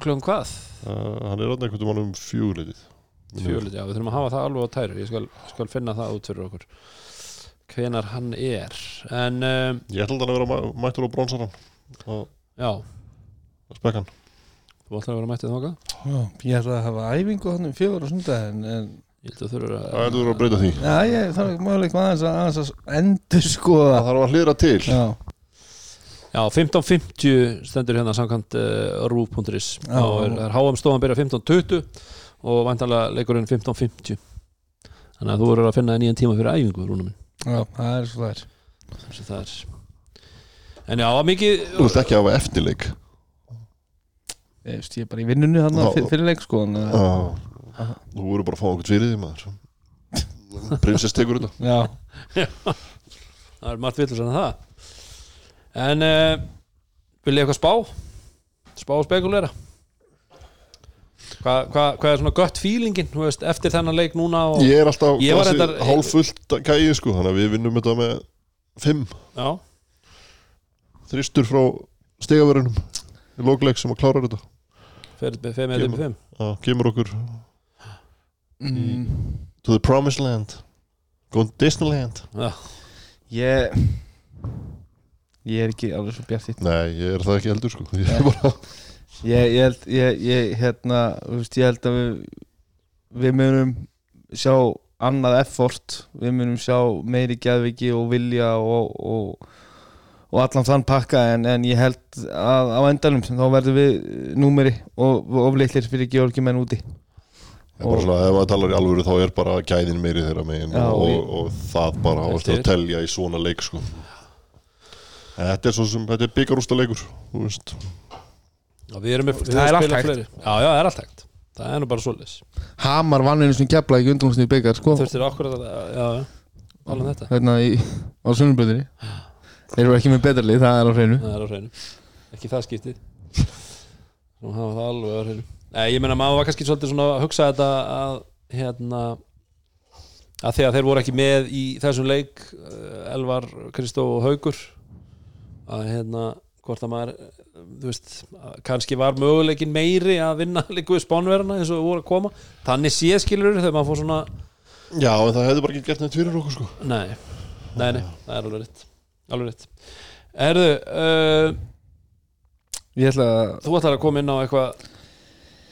klukkan hvað? Uh, hann er alltaf einhvern veginn um fjöguleitið Fjölið, já, við þurfum að hafa það alveg á tæru ég skal, skal finna það út fyrir okkur hvenar hann er. En um, ég ætla að vera mæ- mættur á bronsaran og já, spekkan þú ætlar að vera mættið Já, ég ætla að hafa æfingu hann um fjögur og sundaginn en ég held að þurfa það er að breyta því. Já, ég þarf ekki möguleik með aðeins að, aðeins að endur skoða það þarf að hlýra til. Já, Já, 15.50 stendur hérna samkvæmt uh, rúf.is og er, er HM stofan byrja 15.20 og vantarlega leikurinn 15.50 þannig að þú verður að finna nýjan tíma fyrir æfingu rúna minn. Já, það er svo það er. Að það er. En já, mikið þú vilt ekki hafa eftirleik. Ég veist, ég er bara í vinnunni hann Já. fyrir, leik sko en, uh, Já. þú voru bara að fá okkur fyrir því maður. Prinsess tekur þetta. Já, það er margt villur en það en uh, vil ég eitthvað spá? Spá og spekulera? Hvað hva, hva er svona gött feelingin þú veist, eftir þennan leik núna og, ég er alltaf Ég var reyndar- hálffullt gæði sko þannig að við vinnum þetta með fimm. Já, þristur frá stegavörunum í lókleik sem að klára þetta. Fyrir 5 eða 5 Já, kemur okkur mm, to the promised land. Góðan Disneyland. Já, ég Ég er ekki alveg svo bjart nei, ég er það ekki heldur sko. Ég bara ég, ég held ég, ég, hérna, veist, ég held að við við munum sjá annað effort. Við munum sjá meiri gæðviki og vilja og, og, og allan þann pakka en, en ég held að á endanum þá verðum við númeri og ofleitlir fyrir Georgi menn úti. Er bara svona, ef maður talar í alvöru þá er bara gæðin meiri þeirra megin og, og, það bara ást að telja í svona leik sko. Þetta er svo sem, þetta er byggarústa leikur þú veist, já við erum með við Það er allt hægt. fleiri. já, já, það er allt hægt. Það er nú bara svoleiðis. Hamar vann einu sem kepla ekki undanúrsnið byggar sko. Þurftir okkur að, já, tala um þetta. Hérna í, á sunnuböðinni þeir eru ekki með betarlið, það er á hreinu. Það er á hreinu. Ekki það skiptið. Nú hafa það alveg á hreinu. Nei, ég meina maður var kannski svolítið svona að hugsa þetta að hérna að því að þeir voru ekki með í þessum leik eh, Elvar, Kristó og Haugur að hérna hvort að maður, þú veist kannski var möguleikin meiri að vinna líku við spánverðina eins og voru að koma. Þannig sé skilur þegar maður fór svona Já, en það hefði bara ekki gert neitt fyrir okkur sko. nei, nei, nei, það er alveg rétt. Alveg rétt. Erðu, uh, ég ætla að þú ætlar að koma inn á eitthvað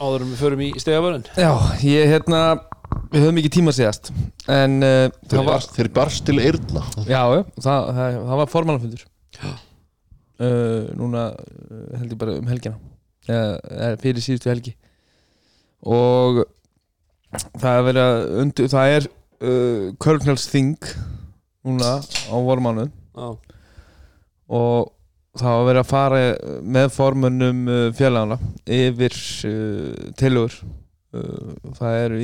áður en við förum í stegavörun Já, ég hérna Við höfum ekki tíma síðast En uh, það Þeir, var barst, til eyrna. Já, já, það, það, það var formannafundur uh, Núna uh, held ég bara um helgina. Uh, Fyrir síðustu helgi. Og Það er verið að undir, Það er uh, Körnhalsþing Núna á vormánu Já, Og það var verið að fara með formönnum uh, félagana yfir uh, tilugur uh, það eru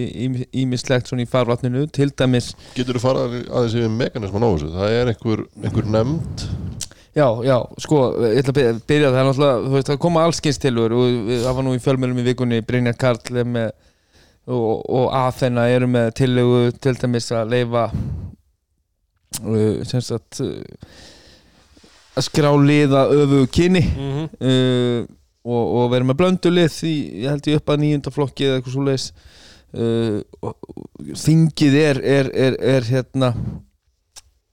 ímislegt svona í farvatninu. Til dæmis Getur þú farað aðeins yfir mekanisman á þessu? Það er einhver, einhver nefnd já, já, sko, ég ætla að byrja- það náttúrulega, þú veist, það koma allskins tilugur og það var nú í fjölmjölum í vikunni Brynjar Karl með og, og Aþena eru með tilugu til dæmis að leifa uh, sem sagt uh, að skrá liða öfu kyni. Mm uh, og, og verið með blöndulið í, ég held ég upp að nýjunda flokki eða eitthvað svo leiðis uh, þingið er, er, er, er hérna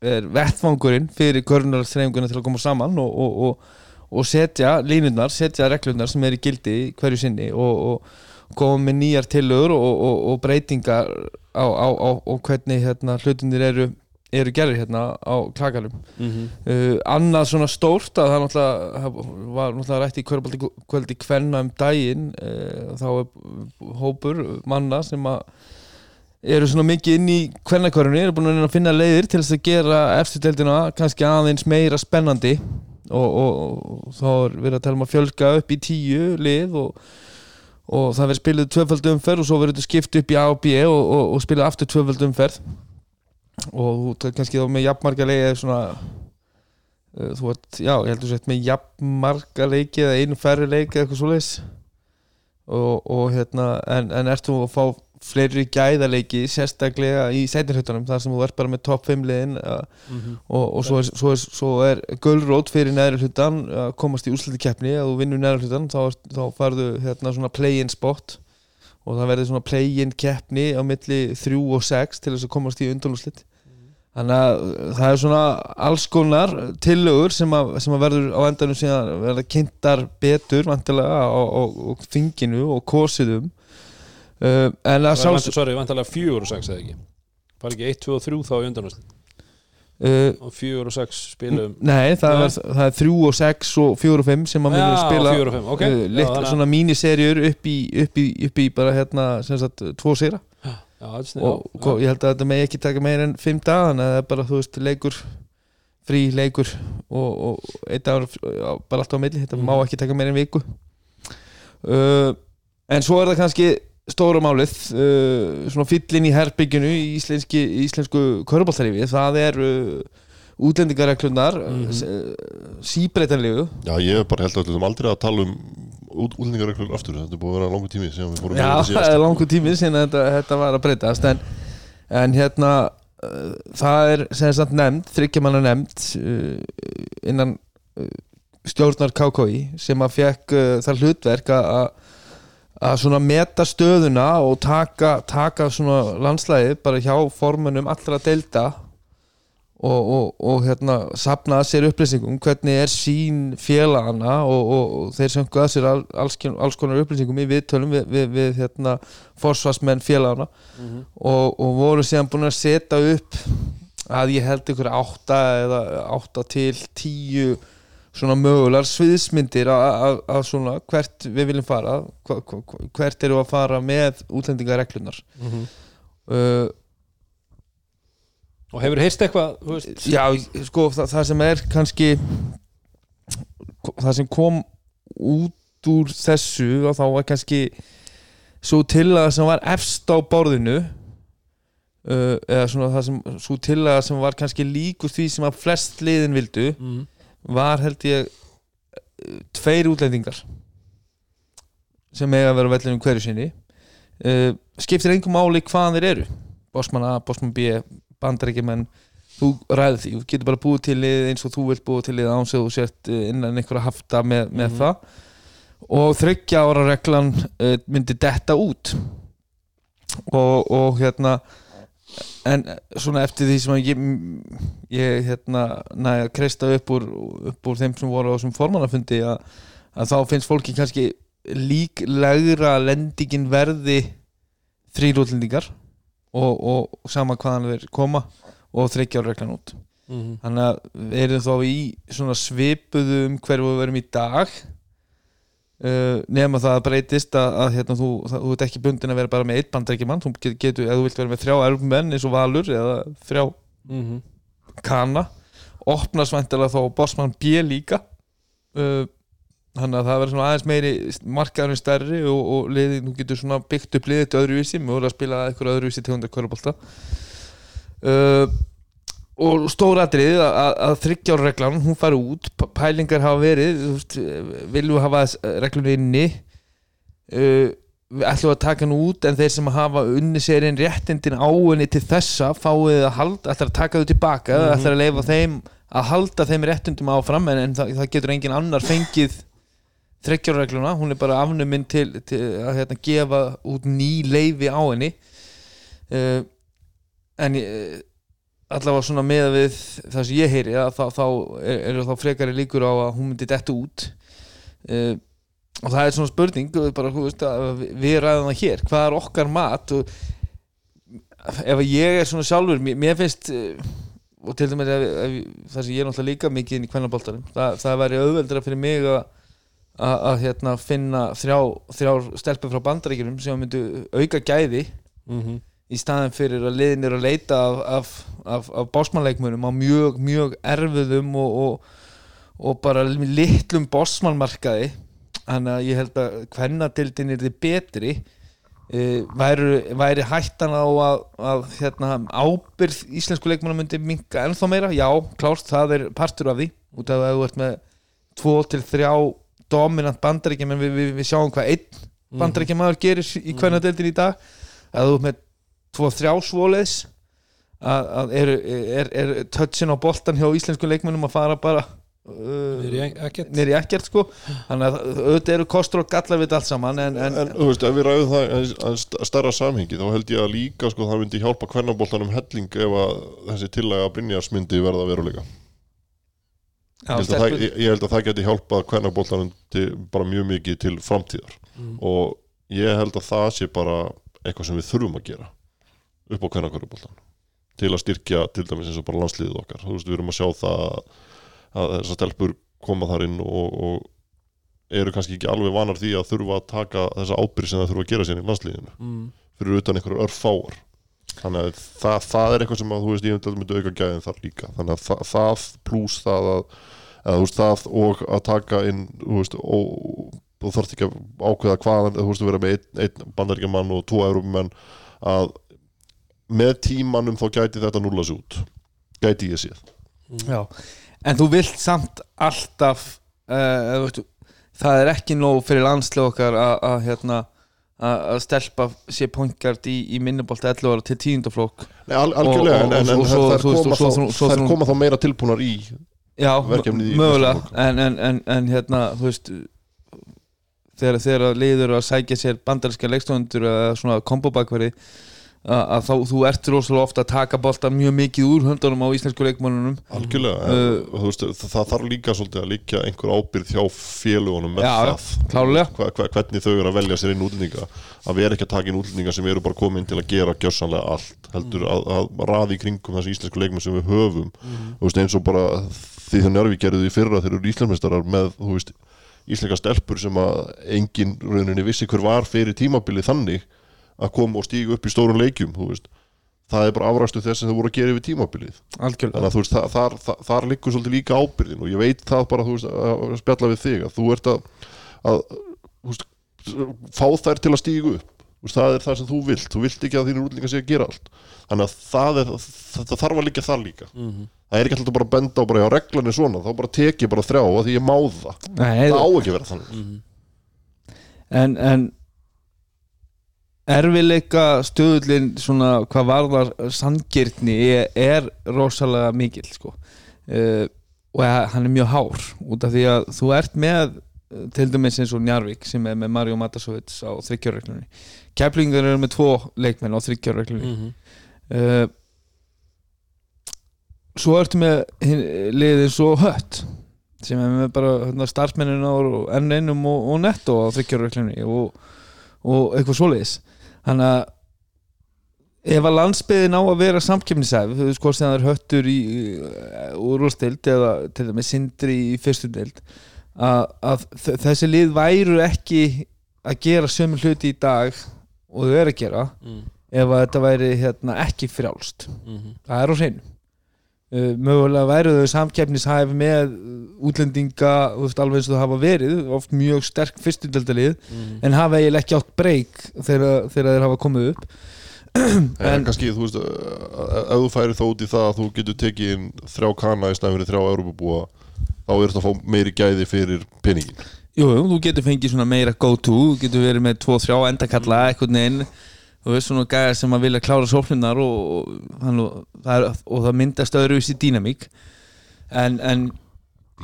er vettfangurinn fyrir körnarstreifinguna til að koma saman og, og, og, og setja línurnar, setja reglurnar sem er í gildi hverju sinni og, og koma með nýjar tillögur og, og, og breytingar á, á, á, á hvernig hérna, hlutinir eru, eru gerðir hérna á klakalum -hmm. Uh, annað svona stórt að það náttúrulega var náttúrulega rætt í kvöldi kvenna um daginn uh, þá er hópur manna sem að eru svona mikið inn í kvennakörunni eru búin að finna leiðir til þess að gera eftirdeldina kannski aðeins meira spennandi. Og, og, og þá er verið að tala um að fjölga upp í tíu lið og, og það verður spiluð tvöfald umferð og svo verður þetta skipt upp í A og B og, spiluð aftur tvöfald umferð. Og kannski þá með jafnmarga leiki eða svona uh, þú ert, já, ég heldur sett með jafnmarga leiki eða einu færri leiki eða eitthvað svoleiðis. Og, og hérna, en, en ert þú að fá fleiri gæðaleiki sérstaklega í seinirhuttunum þar sem þú ert bara með topp 5 liðin uh, og, og svo er, svo er, svo er gulrót fyrir neðri hlutan að komast í úrslutikefni að þú vinnur neðri hlutan þá, þá farðu hérna svona play-in spot. Og það verður svona play-in keppni á milli 3 og 6 til þess að komast í undanúrslit. Þannig að það er svona alls konar tillögur sem að, sem að verður á endanum síðan verða kynntar betur vantilega á, á, á þinginu og kosiðum uh, en að Það er sjálfs vant- Sorry, vantarlega fjögur og sex eða ekki? Var ekki 1, 2 og 3 þá í undanúrslit? Uh, og fjögur og sex spilum Nei, það. Er, það er 3 og 6 og 4 og 5 sem að munum spila fjögur og fimm, ok. uh, Já, litla að- svona míniserjur upp í, upp í, upp í bara hérna sem sagt tvo sýra Já, þetta er snið- og já, ég held að þetta megi ekki taka meir en 5 daga þannig að það er bara þú veist leikur frí leikur og, og eitt já, bara alltaf á milli þetta Mhm. má ekki taka meir en viku. Uh, en svo er það kannski stóra málið uh, svona fyllin í herbygginu í íslenski, íslensku köruboltarífi það er uh, útlendingareglunar mm Mhm. -hmm. síbreytanlegu Já, ég hef bara held að við ætlum aldrei að tala um út, útlendingarreglur aftur, þetta er búið að vera langur tími síðan við fórum Já, síðast. er langur tími sinna þetta, þetta var að breytast en, en hérna uh, það er sem sagt nefnd, þryggjamanna nefnd uh, innan uh, stjórnar KKI sem að fekk uh, það hlutverk að- að svona meta stöðuna og taka, taka svona landslæði bara hjá formunum allra deilda og, og, og hérna sapna að sér upplýsingum hvernig er sín félagana og, og, og þeir söngu að sér al, alls, alls konar upplýsingum í viðtölum við, við, við hérna forsvarsmenn félagana Mhm. og, og voru síðan búin að setja upp að ég held ykkur átta eða átta til tíu svona mögulegar sviðsmyndir að- að að svona hvert við viljum fara hva- hva- hvert eru að fara með útlendingareglunar Mhm. uh, Og hefur heyrst eitthvað Já, sko, það, það sem er kannski það sem kom út úr þessu og þá var kannski svo tillaga sem var efst á borðinu uh, eða svona það sem svo tillaga sem var kannski líkur því sem að flest liðin vildu Mhm. Var held ég tveir útlendingar sem eiga að vera á vellinum hverju sinni. Uh, skiptir engum máli hvað þeir eru. Bosman A, Bosman B, bandaríkjumenn þú ræður því, þú getur bara búið til eins og þú vilt búið til lið án sem þú sért uh, innan einhverja hafta með, með Mhm. það. Og þryggja ára reglan uh, myndi detta út. Og, og hérna en svona eftir því sem ég, ég hérna næja kreista upp úr, upp úr þeim sem voru á þessum formannafundi að, að þá finnst fólki kannski líklegra lendingin verði þrýrútlendingar og, og, og sama hvaðan þeir koma og þryggja reglan út Mhm. þannig að við erum þá í svona svipuðum hverju við verum í dag uh, nema það breytist að, að hérna, þú, það, þú ert ekki bundin að vera bara með eitt bandrækjumann þú getur, eða þú vilt vera með þrjá elfmenn eins og Valur eða þrjá Mhm. Kana opnast væntilega þá Bossmann B líka. Uh, þannig að það verður svona aðeins meiri markaðurinn stærri og, og liði, þú getur svona byggt upp liðið til öðruvísi, mjög að spila eitthvað öðruvísi tegundar kvörubólta uh, og stóratrið að, þryggjára hún fari út, pælingar hafa verið við hafa reglunni inni uh, ætlum að taka hann út en þeir sem hafa unni sér einn réttindin á henni til þessa fáið að halda, ætlar að taka þau tilbaka mm Mhm. ætlar að leifa þeim að halda þeim réttindum áfram en, en það, það getur engin annar fengið þryggjáraregluna, hún er bara afnuminn til, til að hérna, gefa út ný leifi á henni uh, en uh, allavega svona með við það sem ég heyri að þá, þá er, eru þá frekari líkur á að hún myndi detta út uh, og það er svona spurning bara, veist, við- ræðum það hér hvað er okkar mat og ef ég er svona sjálfur mér, mér finnst uh, og til dæmis það sem ég er náttúrulega líka mikið inn í kvennaboltarum það, það væri auðveldra fyrir mig að að að, hérna, finna þrjá, þrjár stelpur frá bandaríkjunum sem myndu auka gæði Mhm. í staðin fyrir að liðin eru að leita af, af, af, af bósmannleikmunum á mjög, mjög erfiðum og, og, og bara litlum bósmannmarkaði hann að ég held að hvernadildin er þið betri. Uh, væri, væri hættan á að, að hérna, ábyrð íslensku leikmanna myndi minka ennþá meira, já, klárt, það er partur af því, út af að þú ert með tvo til þrjá dominant bandaríkja, menn við, við, við sjáum hvað einn bandaríkja maður gerir í hvernadildin í dag, að þú ert með tvo þrjá svoleiðis að, að er, er, er touchin á boltan hjá íslensku leikmennum að fara bara uh, í ekkert. sko. Þannig að auðvitað eru kostur og gallar við allt saman en, en, En þú veist, ef við ræðum það að- að st- stærra samhengi þá held ég að líka sko það myndi hjálpa hvernaboltanum helling ef að þessi tillega Brynjars myndi verða veruleika. Já, ég, held að það, ég, ég held að það geti hjálpað hvernaboltanum til, bara mjög mikið til framtíðar. Og ég held að það sé bara eitthvað sem við þurfum að gera upp á hvernakvöruboltan til að styrkja til dæmis eins og bara landsliðið okkar. Þú veist, við erum að sjá það að þessar stelpur koma þar inn og, og eru kannski ekki alveg vanar því að þurfa að taka þessa ábyrð sem það þurfa að gera sér í landsliðinu mm. fyrir utan einhverju örfáar þannig að það, það er eitthvað sem að þú veist ég myndi, myndi auka gæðin þar líka. Þannig að það, það pluss það að, að þú veist það og að taka inn þú veist og þú þarft ekki að ákveða hvaðan þú veist að vera með einn, einn bandaríkjaman og tvo európumenn að með tímanum þá gæti þetta núla sig út. Gæti ég séð. Já. en þú vilt samt alltaf uh, veistu, það er ekki nóg fyrir landslið okkar að, hérna stelpa sér pointgard í, í minnubólta 11 ára til tíundaflokk Nei, al, algjörlega, Og- og- en, en, og en svo- veist, koma og svo- þá, svo- þær svo- koma þá meira tilbúnar í já, mögulega. en, en, en, en hérna þú veist þegar, þegar liður að sækja sér bandarinska leikstofundur eða svona kombobakveri að, þá þú ert rosalega ofta að taka bolta mjög mikið úr höndunum á íslensku leikmannunum algjörlega, Uh, veist, það, þarf líka svolítið að líka einhver ábyrð hjá félugunum með Já, það. hva, hva, hvernig þau eru að velja sér inn útlendinga. Að vera ekki að taka inn útlendinga sem eru bara komin til að gera gjörsanlega allt heldur að, að raði í kringum þessi íslensku leikmenn sem við höfum. Þú veist, eins og bara því það njörfi gerðu því fyrra þeir eru íslensmestarar með íslenska stelpur sem að engin rauninni vissi hver var fyrir tímabilið þannig að koma og stíga upp í stórun leikjum það er bara afræstu þess að þau voru að gera yfir tímabilið. Algjörlega. Þannig að veist, það, þar, þar, þar liggur svolítið líka ábyrðin og ég veit það bara, veist, að spjalla við þig að þú ert að, að veist, fá þær til að stígu upp. Það er það sem þú vilt, þú vilt ekki að þínir útlingar sé að gera allt. Þannig að það, er, það, það þarf að liggja þar líka. Það er ekki alltaf bara að benda á bara já, reglan er svona, þá bara tek ég bara þrjá að því ég má það, Nei, það á ekki að vera þannig. En, en erfileika stöðullin svona hvað varðar sangirtni er, er rosalega mikil sko. uh, og hann er mjög hár út af því að þú ert með eh, til dæmis eins og Njarvík sem er með Mario Matasovits á þryggjarreglunni Keflingar eru með tvo leikmenn á þryggjarreglunni Mhm. uh, svo ertu með liðið svo hött sem er með bara hérna, starfsmennin og N1 og, og netto á þryggjarreglunni og, og eitthvað svoleiðis þannig að ef að landsbyðin á að vera samkefnisæf þú veist hvort sem það er höttur í úrústild eða til dæmis sindri í fyrstu dild að, að þessi lið væru ekki að gera sömu hluti í dag og þau eru að gera Mm. ef að þetta væri hérna, ekki frjálst Mhm. það er á hreinu mögulega væru þau samkeppnishæf með útlendinga þú veist, alveg eins og það hafa verið oft mjög sterk fyrstudöldalið Mhm. en hafa eiginlega ekki átt breyk þegar, þegar þeir hafa komið upp. En En- kannski, þú veist, að- ef þú færi þó út í það að þú getur tekið inn þrjá kana í fyrir þrjá Europabúa þá er þetta að fá meiri gæði fyrir peningin Jú, þú getur fengið svona meira go to þú getur verið með tvo, þrjá endakalla eitthvað neginn þú veist svona gæðar sem að vilja klára sóknunar og, og, hann, og, það, er, og það myndast öðruvísi dýnamík en, en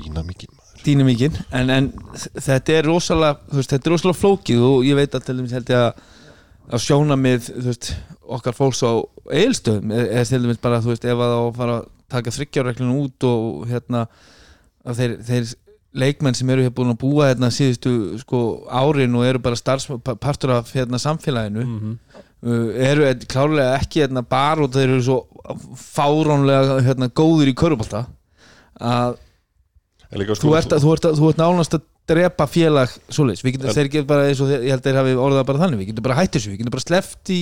dýnamíkin maður dýnamíkin en, en þetta er rosalega þú veist, þetta er rosalega flókið og ég veit að til dæmis held ég að, að sjóna með veist, okkar fólks á eilstöðum eða til dæmis bara þú veist ef að það á að fara að taka þryggjarreglunum út og hérna að þeir, þeir leikmenn sem eru hér búin að búa hérna síðustu sko árin og eru bara starfs, partur af hérna samfélaginu Mhm. uh, eru klárlega ekki hérna bara og þeir eru svo fáránlega hérna góður í körubólta að En líka, þú ert, að, þú, ert að, þú ert nánast að drepa félag svoleiðis, við getum, þeir getur bara eins og þeir, ég held að þeir hafi orðað bara þannig, við getum bara hætt þessu, við getum bara sleppt í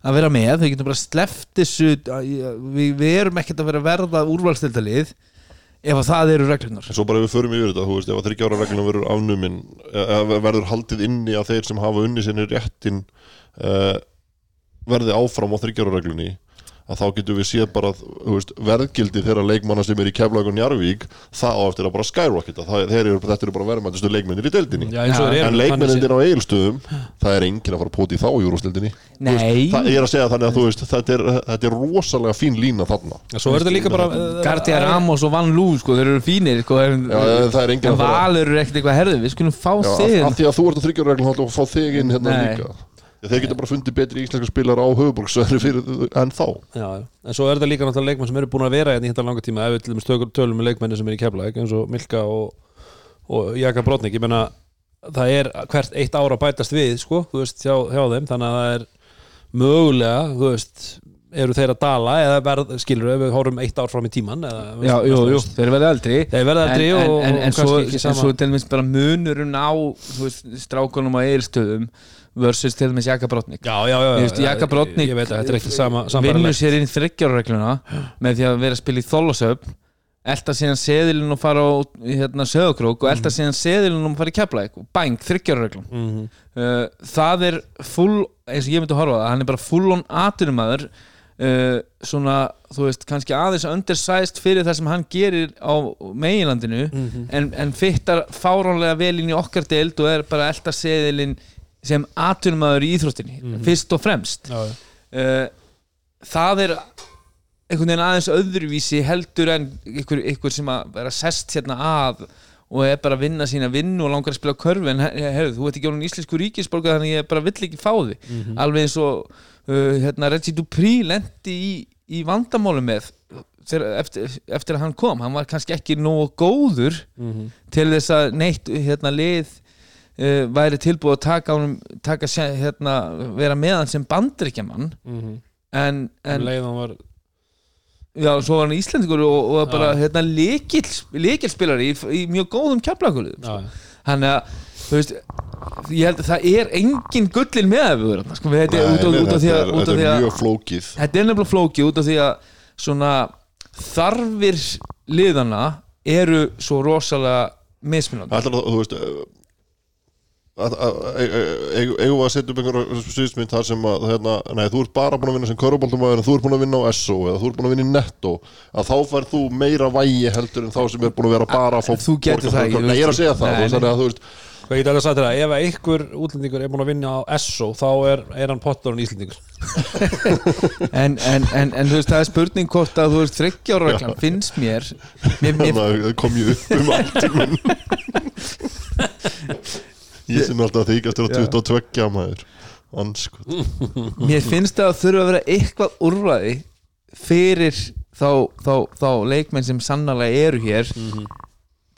að vera með, við getum bara sleppt þessu að- við, við erum ekkert að vera að verða úrvalstildalið ef að það eru reglunar En svo bara ef við förum yfir þetta, þú veist, ef að þryggja ára reglunum verður afnumin, eða verður haldið inni að þeir sem hafa unni sinni réttin uh, verði áfram á þryggja ára reglunni að þá getum við séð bara veist, verðgildi þeirra leikmanna sem er í Keflavík og Njarvík, það á eftir að bara skyrocketa, það, þeir eru, þetta eru bara verðmæntustu leikmennir í deildinni. Já, eins og þeir eru, en leikmennindir á eigilstöðum það er enginn að fara að póti þá í júrústildinni Nei, það er að segja þannig að þú veist þetta er, þetta er rosalega fín lína þarna. Sé Svo er þetta líka bara Gardia Ramos og Van Lú sko, þeir eru fínir sko, en, Já, það er enginn en að fara- Valur eru ekkert eitthvað herðið við skulum fá Já, þig af því að þú ert að þeir geta bara fundið betri íslenska spilar á höfuborgsvæðinu fyrir en þá. Já, en svo er þetta líka náttúrulega leikmenn sem eru búin að vera hérna í hérna langa tíma ef við til dæmis tölum, tölum með leikmenni sem er í Keflavík eins og Milka og, og Jaka Brotnik ég menna það er hvert eitt ára bætast við sko, þú veist, hjá, hjá þeim þannig að það er mögulega þú veist, eru þeir að dala eða verð, skilur ef við horfum eitt ár fram í tíman eða, Já, jú, jú, þeir verða eldri. Þeir verða eldri en, og, en, en, en, og svo, kannski ekki en sama. svo til dæmis bara munurinn á þú veist, strákunum á eilstöðum versus til dæmis Jaka Brotnik já, já, já, Ég veist, Jaka Brotnik vinnur sér inn þryggjarregluna með því að vera að spila í þólasöfn elda síðan seðilinn og fara á hérna, sögukrók og elda síðan seðilinn og fara í keflæk og bang, þryggjarreglun Mhm. uh, það er full eins og ég myndi að horfa það, hann er bara full on aturumæður uh, svona, þú veist, kannski aðeins undersized fyrir það sem hann gerir á meginlandinu Mhm. en, en fittar fáránlega vel inn í okkar deild og er bara elda seðilinn sem aturumæður í íþróttinni fyrst og fremst. Já, já. uh, það er einhvern veginn aðeins öðruvísi heldur en ykkur, ykkur sem að vera sest hérna að og er bara að vinna sína vinnu og langar að spila körfi en he- heyrðu, þú ert ekki ánum íslensku ríkisborga þannig ég bara vill ekki fá þig. Alveg eins og uh, hérna, Reggie Dupree lendi í, í vandamálu með eftir, eftir að hann kom. Hann var kannski ekki nógu góður til þess að neitt hérna, lið uh, væri tilbúið að taka, honum, taka hérna, vera með hann sem bandrykjaman Mhm. en, en en leið hann var já, svo var hann íslendingur og, og bara Já. hérna, lekil, lekilspilari í, í mjög góðum keflakulum já, já. þannig að þú veist ég held að það er engin gullin með sko, við, þetta, er út, af, út af því að, er, út af þetta því er að mjög flókið þetta er nefnilega flóki út af því að svona þarfir liðana eru svo rosalega það, þú veist að- að- eigum við að setja upp einhverja sviðsmynd þar sem að hérna, nei, þú ert bara búin að vinna sem köruboltumæður en þú ert búin að vinna á SO eða þú ert búin að vinna í Netto að þá fær þú meira vægi heldur en þá sem er búin að vera bara að fá Þú getur það ekki, ég er að segja það, að ég get alveg sagt þér að ef að einhver útlendingur er búin að vinna á SO þá er, er hann pottur en íslendingur. En, en, en, en þú veist það er spurning hvort að þú veist þryggjára finnst mér mér, mér, að kom ég upp um allt Ég sem er alltaf að þykast þér að 22 maður. Anskot mér finnst það að þurfa að vera eitthvað úrræði fyrir þá, þá, þá leikmenn sem sannarlega eru hér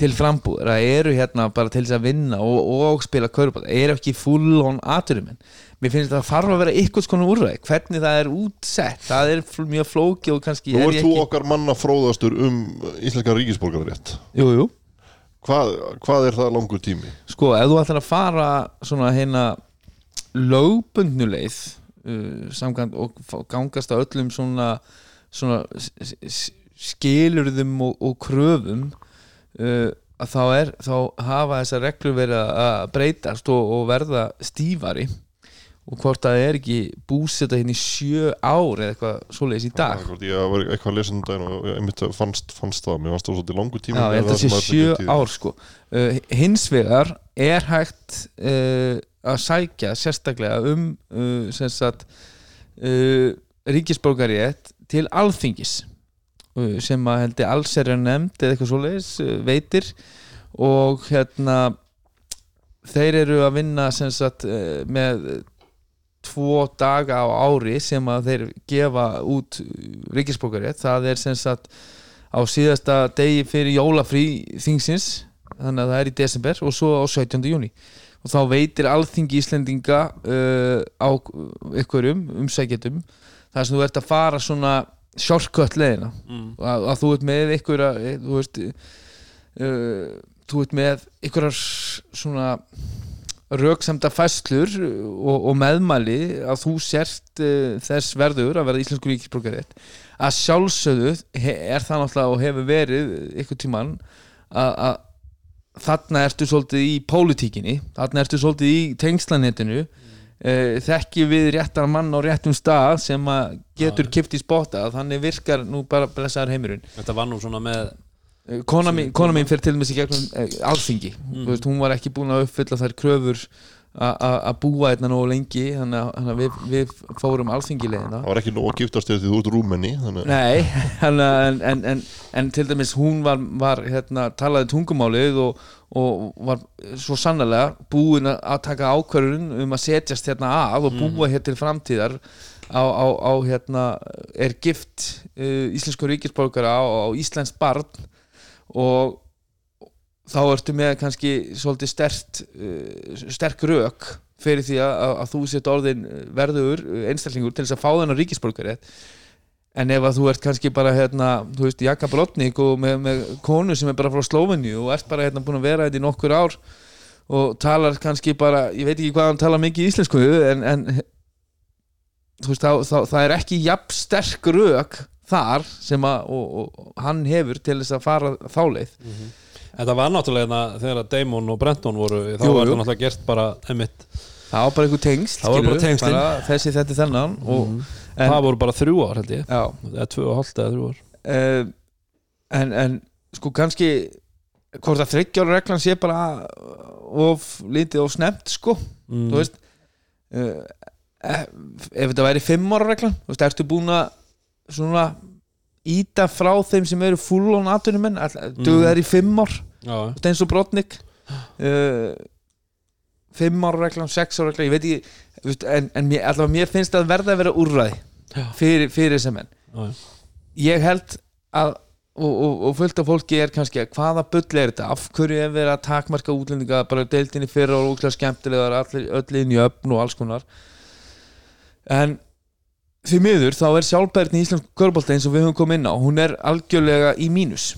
til frambúður að eru hérna bara til þess að vinna og, og spila körbátt, eru ekki full on aturumenn mér finnst það þarf að vera eitthvað skona úrræði, hvernig það er útsett það er mjög flóki og kannski Nú er ég þú ekki okkar manna fróðastur um íslenska ríkisborgararétt. Jú, jú. Hvað, hvað er það langur tími? sko, ef þú ætlar að fara svona hérna lögbundnuleið uh, samkvæmt og gangast á öllum svona, svona skilurðum og, og kröfum uh, að þá er þá hafa þessar reglur verið að- að breytast og, og verða stífari og hvort það er ekki búseta hérna í sjö ár eða eitthvað svoleiðis í dag. Ég var eitthvað að lesa um daginn og ég einmitt fannst, fannst það, mér. Fannst það svolítið langur tími Já, ég held að það sé sjö ár sko. Uh, hins vegar er hægt uh, að sækja sérstaklega um uh, sem sagt uh, ríkisborgarétt til alþingis uh, sem að heldur alls er nefnd eða eitthvað svoleiðis uh, veitir. Og hérna þeir eru að vinna sagt með tvo daga á ári sem að þeir gefa út ríkisborgarétt það er sem sagt á síðasta degi fyrir jólafrí þingsins þannig að það er í desember og svo á 17. júni og þá veitir alþingi Íslendinga uh, á ykkurum umsækjendum þar sem þú ert að fara svona shortcut leiðina. Að, að þú ert með ykkur þú veist uh, þú ert með ykkurar svona röksemda fæslur og, og meðmæli að þú sért uh, þess verður að verða íslensku ríkisborgari að sjálfsögðu er það náttúrulega og hefur verið ykkur tíman að þarna ertu svolítið í pólitíkinni þarna ertu svolítið í tengslanetinu mm. þekki við réttar mann á réttum stað sem að getur Já. kipt í spotta þannig virkar nú bara blessaður heimurinn Þetta var nú svona með Eh, kona mín, kona mín fyrir til dæmis í gegnum uh, alþingi, Mm. Þú veist, hún var ekki búin að uppfylla þær kröfur að búa einna nógu lengi þannig að, við, við fórum alþingilegina það var ekki nóg að giftast því þú ert rúmenni Nei, að- en, en, en, en til dæmis hún var, var hérna, talaði tungumálið og, og var svo sannlega búin að taka ákvörðun um að setjast hérna að og búa hér til framtíðar á, á, á hérna er gift uh, íslensku ríkisborgara á, á íslensk barn og þá ertu með kannski svolítið stert uh, sterk rök fyrir því að, að þú sett orðin verður einstaklingur til þess að fá þennan ríkisborgarétt en ef að þú ert kannski bara hérna, þú veist, Jaka Brotnik og með, með konu sem er bara frá Slóvenju og ert bara hérna búin að vera þetta í nokkur ár og talar kannski bara, ég veit ekki hvað hann talar mikið í íslensku en, en þú veist, þá, þá, það er ekki jafn sterk rök þar sem að og, og hann hefur til þess að fara þáleið Þetta var náttúrulega hérna þegar að Damon og Brenton voru þá var þetta náttúrulega gert bara einmitt, það var bara einhver voru bara tengslin. bara þessi þetta þennan og, en, það voru bara þrjú ár held ég. Eða tvö og hálft eða þrjú ár. Uh, en, en sko kannski hvort að þryggjára reglan sé bara of lítið og snemt sko. Mm. þú veist uh, ef þetta væri fimm ára reglan þú veist, ertu búin að svona íta frá þeim sem eru full on atvinnumenn, duðu þær í fimm ár eins og brotnik uh, fimm ára reglan, sex ára reglan ég veit ekki, en, en mér, allavega mér finnst að verða að vera úrræði Já. fyrir, fyrir þessar menn. Já, ég held að og, og, og fullt af fólki er kannski að hvaða bull er þetta, af hverju er verið að takmarka útlendinga, bara deildinni fyrir og úklega skemmtilegar, öll inn í öfn og alls konar? En því miður þá er sjálfbærni í íslensku körbólta eins og við höfum komið inn á, hún er algjörlega í mínus.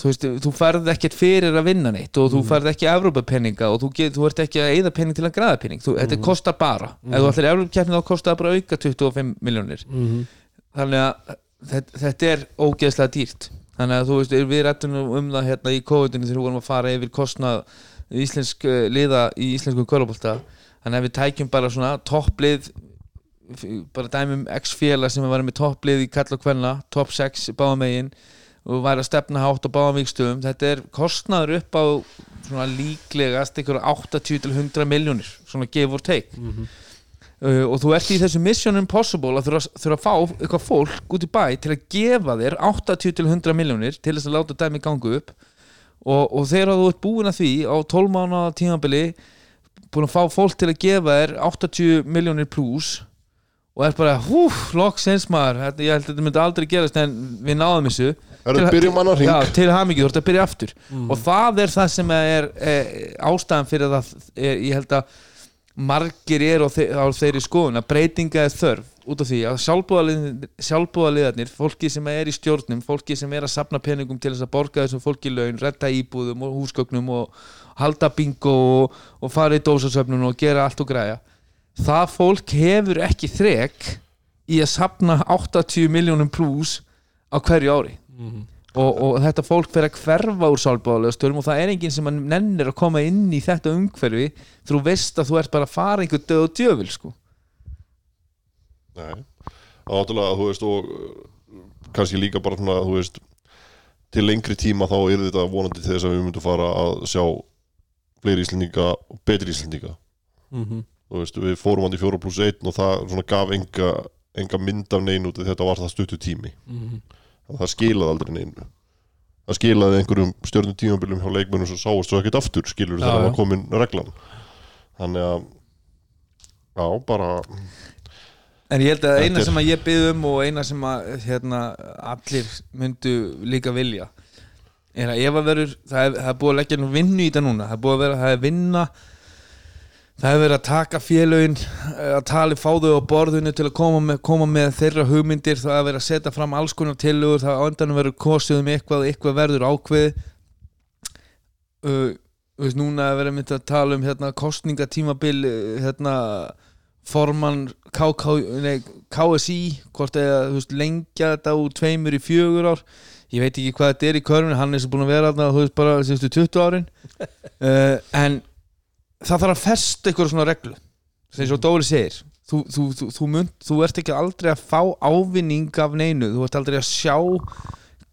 Þú veist, þú færð ekkert fyrir að vinna neitt og þú færð ekki Evrópapenninga og þú, get, þú ert ekki að eyða penning til að græða penning þú, þetta kostar bara, ef þú ætlir Evrópakeppni þá kostar það bara auka 25 miljónir Mhm. þannig að þetta, þetta er ógeðslega dýrt. Þannig að þú veist, við rættum um það hérna í COVID-19 þegar við vorum að fara yfir kostnað íslensk eh, liða í íslensku körubólta þannig að við tækjum bara svona topplið bara dæmum x félag sem var með topplið í kall og kvenna top 6 báðamegin og væri að stefna hátt á báðamvíkstöðum þetta er kostnaður upp á svona líklegast einhverja 80 til 100 miljónir svona give or take. Uh, og þú ert í þessu Mission Impossible að þurfa, þurfa að fá eitthvað fólk út í bæ til að gefa þér 80 til 100 miljónir til þess að láta dæmi gangu upp. Og, og þegar þú ert búin að því á 12 mánu tímabili búin að fá fólk til að gefa þér 80 miljónir pluss og er bara, húf, loksins maður. Þetta, ég held að þetta myndi aldrei gerast en við náðum þessu. Er Til- hring? Já, til hamingi, þú ert að byrja aftur. Og það er það sem er, er ástæðan fyrir það er, ég held að margir er á, þe á þeirri skoðun að breytinga er þörf út af því að sjálfbúðaliðarnir fólki sem er í stjórnum, fólki sem er að sapna peningum til þess að borga þessum fólki laun redda íbúðum og húsgögnum og halda bingo og, og fara í dósasöfnun og gera allt og græja það fólk hefur ekki þrek í að sapna 80 miljónum pluss á hverju ári og, og þetta fólk fer að hverfa úr sálbáðalega störum og það er enginn sem að nennir að koma inn í þetta umhverfi þú veist að þú ert bara að fara einhver döð og djöful sko. Nei, og náttúrulega, þú veist, og uh, kannski líka bara svona, þú veist, til lengri tíma þá er þetta vonandi til þess að við myndum fara að sjá fleiri íslendinga og betri íslendinga. Mhm. Þú veist, við fórum hann í 4 pluss 1 og það gaf enga, enga mynd af neinu út þetta var það stuttu tími. Mhm. Það skilaði aldrei neinu. Það skilaði einhverjum stjórnum tímabilum hjá leikmennum sem sáast svo ekkert aftur, skilur þegar það var komin reglan. Þannig að, já, bara, en ég held að eina sem að ég byggð um og eina sem að hérna, allir myndu líka vilja er að ef að verður það er, það er búið að leggja nú vinnu í þetta núna það er búið að vera, það er vinna það er verið að taka félögin að tala fá þau á borðinu til að koma með, koma með þeirra hugmyndir. Það er verið að setja fram alls konar tillögur. Það á endanum verður kosið um eitthvað eitthvað verður ákveð uh, veist, núna er verið mynd að tala um hérna kostningatímabil eh, hérna formann KK, nei, KSI hvort eða veist, lengja þetta úr tveimur í fjögur ár. Ég veit ekki hvað þetta er í körfinu, hann er svo búin að vera þarna, þú veist bara síðustu 20 árin. Uh, en það þarf að festa ykkur svona reglu. Sem svo Dóri segir þú, þú, þú, þú, mynd, þú ert ekki aldrei að fá ávinning af neinu, þú ert aldrei að sjá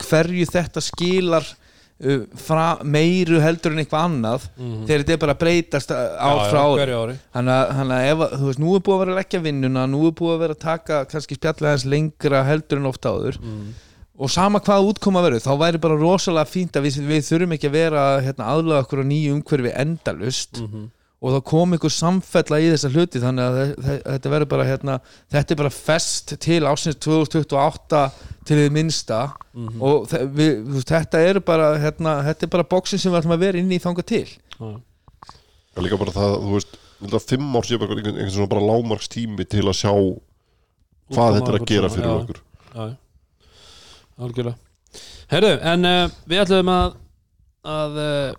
hverju þetta skilar uh, fra, meiru heldur en eitthvað annað þegar þetta er bara að breytast uh, ár frá ári. Þannig að, ef, þú veist, nú er búið að vera að leggja vinnuna, nú er búið að vera að taka kannski spjallið hans lengra heldur en oft áður. Og sama hvað útkoma verður, þá væri bara rosalega fínt að við, við þurfum ekki að vera hérna, aðlaga okkur á nýju umhverfi endalust og þá kom ykkur samfella í þessa hluti þannig að þe- þe- þetta verður bara hérna, þetta er bara fest til ásins 2028 til þið minnsta og þe- við, þú veist, þetta er bara hérna, þetta er bara bóksin sem við ætlum að vera inn í þanga til. Það er líka bara það, þú veist fimm ár sé bara einhvern einhvern svona bara lámarks tími til að sjá hvað þetta er að gera fyrir Já. okkur. já, já. algjörlega. Herru, en uh, við ætlum að að uh,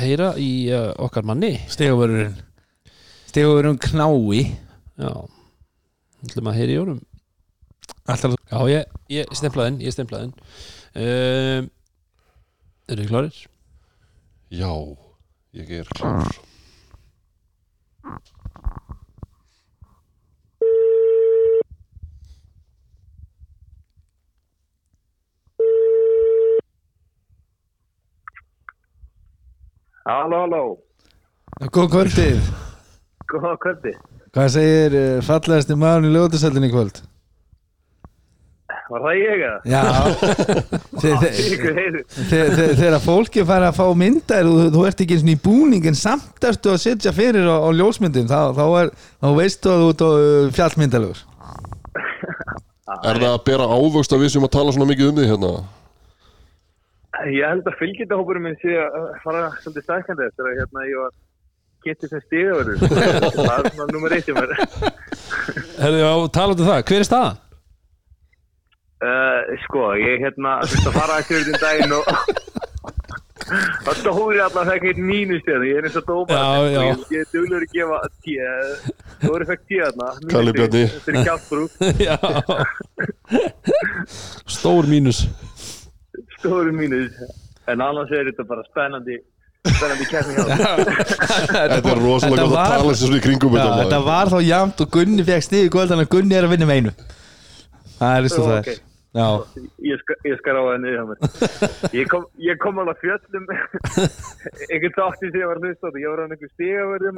heyra í uh, okkar manni. Stegavörurinn stegavörurinn knái. Já, ætlum að heyra í honum. Alltaf já, ég, ég stemplaði inn ég stemplaði inn. Um, eru þið klárir? Já, ég er klár Halló, halló, Góð kvöldið góða kvöldi. Hvað segir uh, fallegasti maðurinn í ljóðasældinni í kvöld? Var það ég eða? Já Þegar fólki fara að fá myndar og þú, þú ert ekki eins og í búning en samt ertu að sitja fyrir á, á ljósmyndum þá, þá, er, þá veistu að þú ert á uh, fjallmyndalegur Er það að bera ávöxt að við sem að tala svona mikið um því hérna? Ég held að fylgjendahópurum minn sé að fara svolítið stækandi eftir að hérna ég var getið sem stigaverður. það er svona nummer eitt í mér. herru, já, talaðu um það, hver er staðan? Uh, sko, ég hérna þurfti að fara ekki verið um daginn og það stóri allar fekk eitt mínus hérna, ég er eins og dópa Já, já. ég, ég er duglur að gefa tíu Dóri fekk tíu hérna mínus Kalli stig Bjarni. fyrir kjáttbrúk, já stór mínus stóri mínus en annars er þetta bara spennandi spennandi kærni hjá Þetta er rosalega gott að tala sér í kringum Já, þetta var þá jamt og Gunni fekk stig í kvöld þannig að Gunni er að vinna með einu. Það er eins og það er. Já, ég, ska, ég skar á hjá mér. Ég kom, ég kom alveg fjöllum. Einhvern þátti sem ég var hlust á þetta. Ég var hann einhver stigaverðum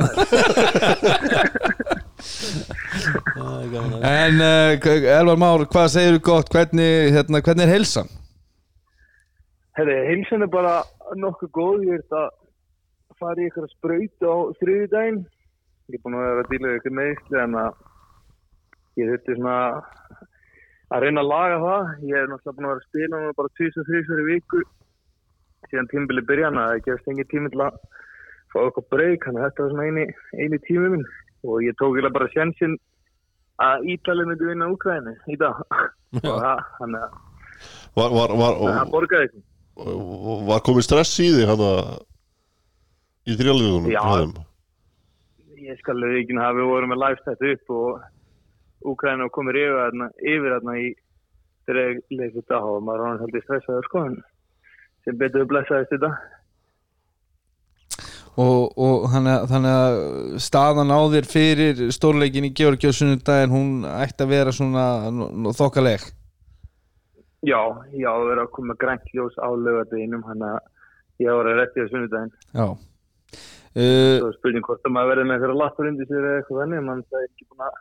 en uh, Elvar Már, hvað segir þú gott? Hvernig, hérna, hvernig er heilsan? Herri, heilsan er bara nokkuð góð, ég ert að fara í ykkur að sprauta á þriðjudaginn. Ég er búin að vera að díla ykkur meðisli en að ég þurfti svona að reyna að laga það. Ég er náttúrulega búin að vera að spila núna bara 2003 í viku síðan tímbili byrjan að það gefst engin tími til að fá eitthvað breyk, þannig að þetta var svona eini, eini tími minn og ég tók eiginlega bara sjansinn að Ítalið myndi vinna Úkræni í dag þannig að það borgaði ekki. Var komið stress í því hana í þrjáliðunum? Já. ég skal ekki að við vorum með livestætt upp og Úkræna komir yfir þarna, yfir þarna í þegar ég leik þetta og maður var heldur stressaður sko en sem betur við blessaðist þetta og, og þannig, þannig að staðan á þér fyrir stórleikin í Georgi og sunnudaginn hún ætti að vera svona þokkaleg já, það verður að koma grænt ljós á lögadeginum hann að ég var að rétti á sunnudaginn. Já. Uh, svo spurning hvort að maður verður með eitthvað lappur undir sér eða eitthvað þannig mann það er ekki búin að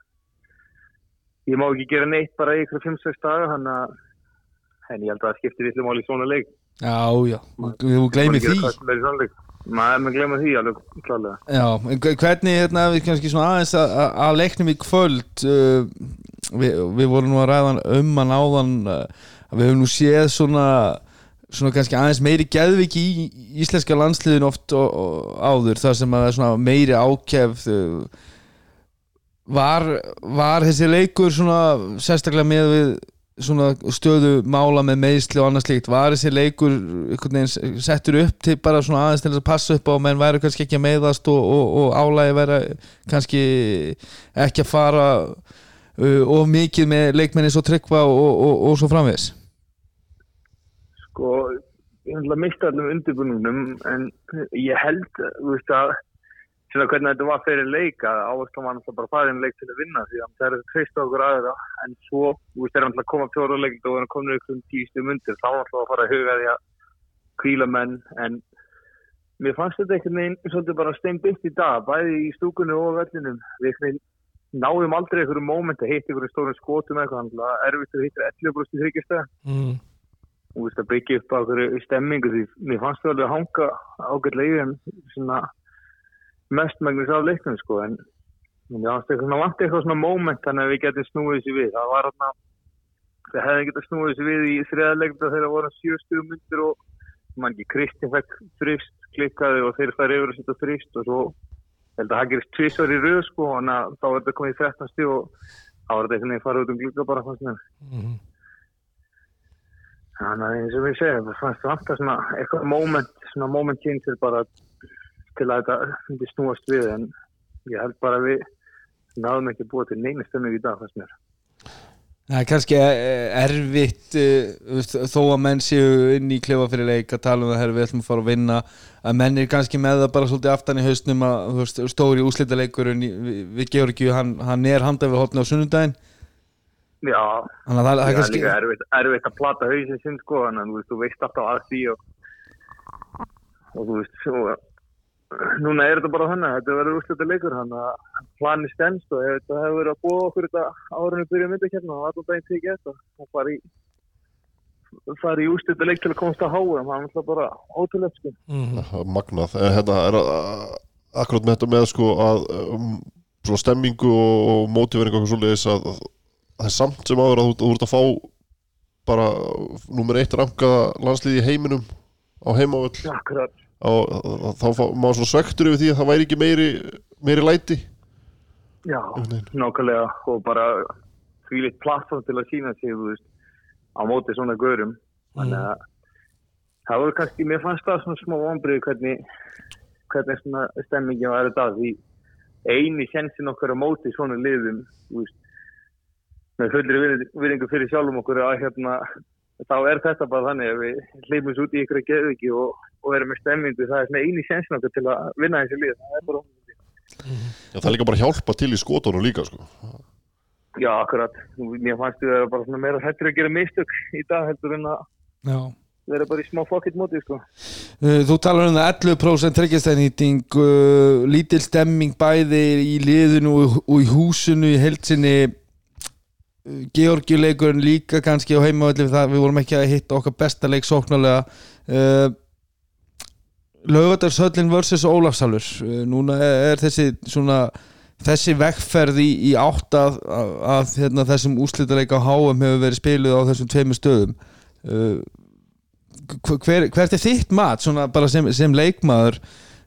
ég má ekki gera neitt bara í eitthvað 5-6 daga hann að en ég held að það skiptir vitlu máli í svona leik. Já, já, þú, gleymir því. maður með gleyma því alveg klálega já, hvernig hérna við kannski svona aðeins að, að- að leiknum í kvöld uh, við, við vorum nú að ræða um hann áðan uh, að við höfum nú séð svona svona kannski aðeins meiri geðviki í íslenska landsliðin oft og, og áður þar sem að það er meiri ákefð uh, var, var þessi leikur svona sérstaklega með við svona stöðu mála með meðsli og annað slíkt var þessi leikur settur upp til bara svona aðeins til þess að passa upp á menn væri kannski ekki að meiðast og, og, og álægi vera kannski ekki að fara uh, of mikið með leikmenni svo tryggva og, og, og svo framvegis? Sko, ég held að mista allum undirbúningnum en ég held, veist að hvernig þetta var fyrir leik að áherslu var náttúrulega bara farin leik til að vinna því að það er þetta treyst á okkur aðra en svo, veist, er náttúrulega að koma fjóra leik og komur ykkur um tíustu mundir þá var náttúrulega að fara að huga því að kvíla menn en mér fannst þetta einhvern veginn svolítið bara steinbytt í dag bæði í stúkunni og vellinum. Við náðum aldrei einhverju móment að hitta einhverju stórum skotum eitthvað, þannig að hitta 11 brúst í þryggjastæða mm. og veist, að byggja upp á einhverju stemmingu því mér fannst það alveg að hanga ágætlega þeim svona mestmægnis af leiknum sko en mér fannst eitthvað svona vant eitthvað svona moment þannig að við getum snúið þessi við það var þarna það hefði getað snúið þessi við í þriðalegna þegar það voru sjöstuðu myndir og mann ekki Kristinn fekk frist klikkaði og þeir færi yfir að setja frist og svo held að það gerist tvísvar í rauð sko og þá er þetta komið í 13 stíð og þá var þetta einhvern veginn farið út um glukka bara fannst mér Mm. Þannig að eins og við segjum, það fannst alltaf svona eitthvað moment, svona moment changer bara til að þetta myndi snúast við en ég held bara við náðum ekki búa til neina stemming í dag fannst mér. Það er kannski eh, erfitt eh, þú veist, þó að menn séu inn í klefa fyrir leik að tala um það herri við ætlum að fara að vinna. Að menn er kannski með það bara svolítið aftan í hausnum að stóri úslitaleikurinn í- við, við Georgiu, hann, hann er handað við hotna á sunnudaginn. Já, það, er er kannski erfitt, erfitt að plata hausinn sinn sko, en þú veist, þú veist alltaf að því og, og þú veist, svo, núna er þetta bara þannig, að þetta verður úrslita leikur, þannig að planið stendst og þetta hefur verið að búa okkur þetta árunni byrja mynda hérna og allan daginn tekið þetta og fara í fara í úrslita leik til að komast að háa, það er alltaf bara ótrúlegt sko. Mm. magnað en hérna er að, akkurat með þetta með sko að um, svona stemmingu og, og mótivering og eitthvað svoleiðis að, að það er samt sem áður að þú, þú ert að fá bara nummer eitt rankaða landslið í heiminum á heimavöll Akkurat. Og þá fá maður svona svektur yfir því að það væri ekki meiri, meiri læti. Já, nákvæmlega og bara því litt plattform til að sína sig, veist, á móti svona görum. Þannig að það voru kannski, mér fannst það svona smá vonbrið hvernig, hvernig svona stemmingin var þetta því eini sensin okkar á móti svona liðum, veist, með fullri virðingu fyrir sjálfum okkur að hérna, þá er þetta bara þannig að við hleypum svo út í ykkur að geða ekki og, og erum með stemmingu, það er svona eini sensin okkar til að vinna þessi lið, það er bara Já, það er líka bara að hjálpa til í skotunum líka sko. Já, akkurat. Mér fannst þið vera bara svona meira hættur að gera mistök í dag heldur en að Já. vera bara í smá fokkitt móti, sko. Uh, Þú talar um það 11% tryggjastæðnýting uh, lítil stemming bæði í liðinu og, í húsinu í heilsinni uh, Georgileikurinn líka kannski á heimavalli það við vorum ekki að hitta okkar besta leik sóknarlega. Uh, Laugardalshöllin vs. Ólafsalur uh, núna er, þessi svona þessi vekkferð í, í átt að, að, að hérna, þessum úslitaleika á HM hefur verið spiluð á þessum tveimur stöðum. Uh, hver, hvert er þitt mat sem, sem leikmaður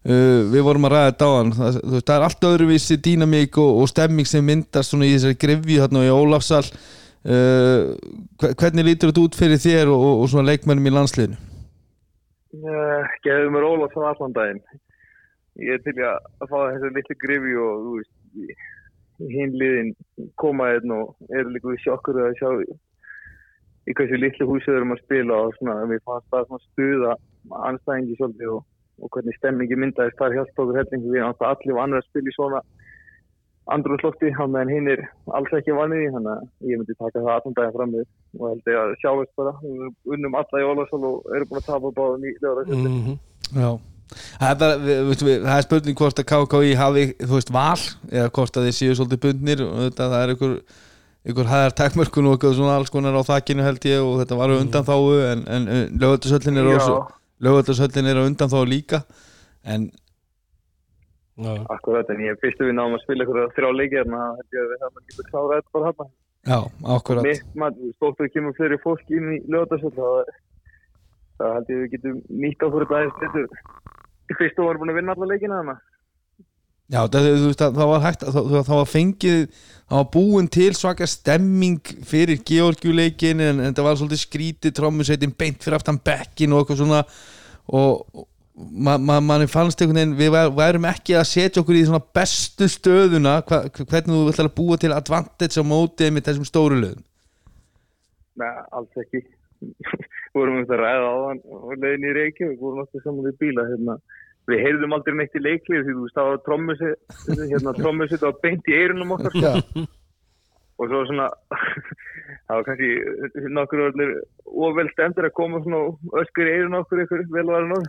uh, við vorum að ræða þetta á hann það, veist, það er allt öðruvísi dýnamík og, og stemming sem myndast í þessari grifju hérna í Ólafsal uh, hve- hvernig lítur þetta út fyrir þér og, og svona leikmennum í landsliðinu? Uh, Geðum mér Ólaf svona allan daginn. Ég er til að að fá þessu litlu grifi og, þú veist, í- hinn liðin koma einn og eru líka í sjokkur að sjá í, hversu litlu húsi þau erum að spila og svona, mér fannst það svona stuða anstæðingi svolítið og, og hvernig stemmingi myndaðist þar hjálpa okkur hellingu við náttúrulega allir og annar að spila í svona andrúrslofti, hann meðan hinn er alls ekki vanið í, þannig að ég myndi taka það allan daginn fram við og held ég að sjáist bara, unnum alla í Ólarsson og erum búin að tapa báðum í lögur Mm. Já. Það er, við, við, það er spurning hvort að KKI hafi, þú veist, val eða hvort að þið séu svolítið bundnir. Og þetta, það er ykkur, ykkur hæðar takmörkun og eitthvað svona alls konar á þakkinu held ég og þetta var undan þáu en, en lögöldarsöllin er, Já. lögöldarsöllin er undan þá líka en Já. Akkurat, en ég fyrstu við náðum að spila ykkur þrjá leikir en það held ég að við hefum ekki að klára þetta bara hann. já, akkurat Mitt maður, stóttur kemur fleiri fólk inn í lögadagsvöld, það, það held ég að við getum nýtt okkur þetta aðeins betur. Í fyrstu voru búin að vinna alla leikina þannig. Já, það, þú veist að það var hægt að það, það var fengið, það var búin til svaka stemming fyrir Georgiuleikin en, en það var svolítið skrítið trommusveitin beint fyrir aftan bekkin og eitthvað svona og og ma, ma, manni fannst einhvern veginn við væ- værum ekki að setja okkur í svona bestu stöðuna hva, hvernig þú ætlar að búa til advantage á mótið með þessum stóru löðum Nei, alls ekki. vorum við að ræða á hann og leiðin í Reykjavík, vorum alltaf saman við bíla hérna. Við heyrðum aldrei neitt í leiklið því þú veist, það var trommusitt, hérna, trommusitt og beint í eyrunum okkar. sko. Já, Og svo svona, það var kannski nokkur orðinir óvel stemdur að koma svona öskur í eyrun okkur ykkur velvaran orð.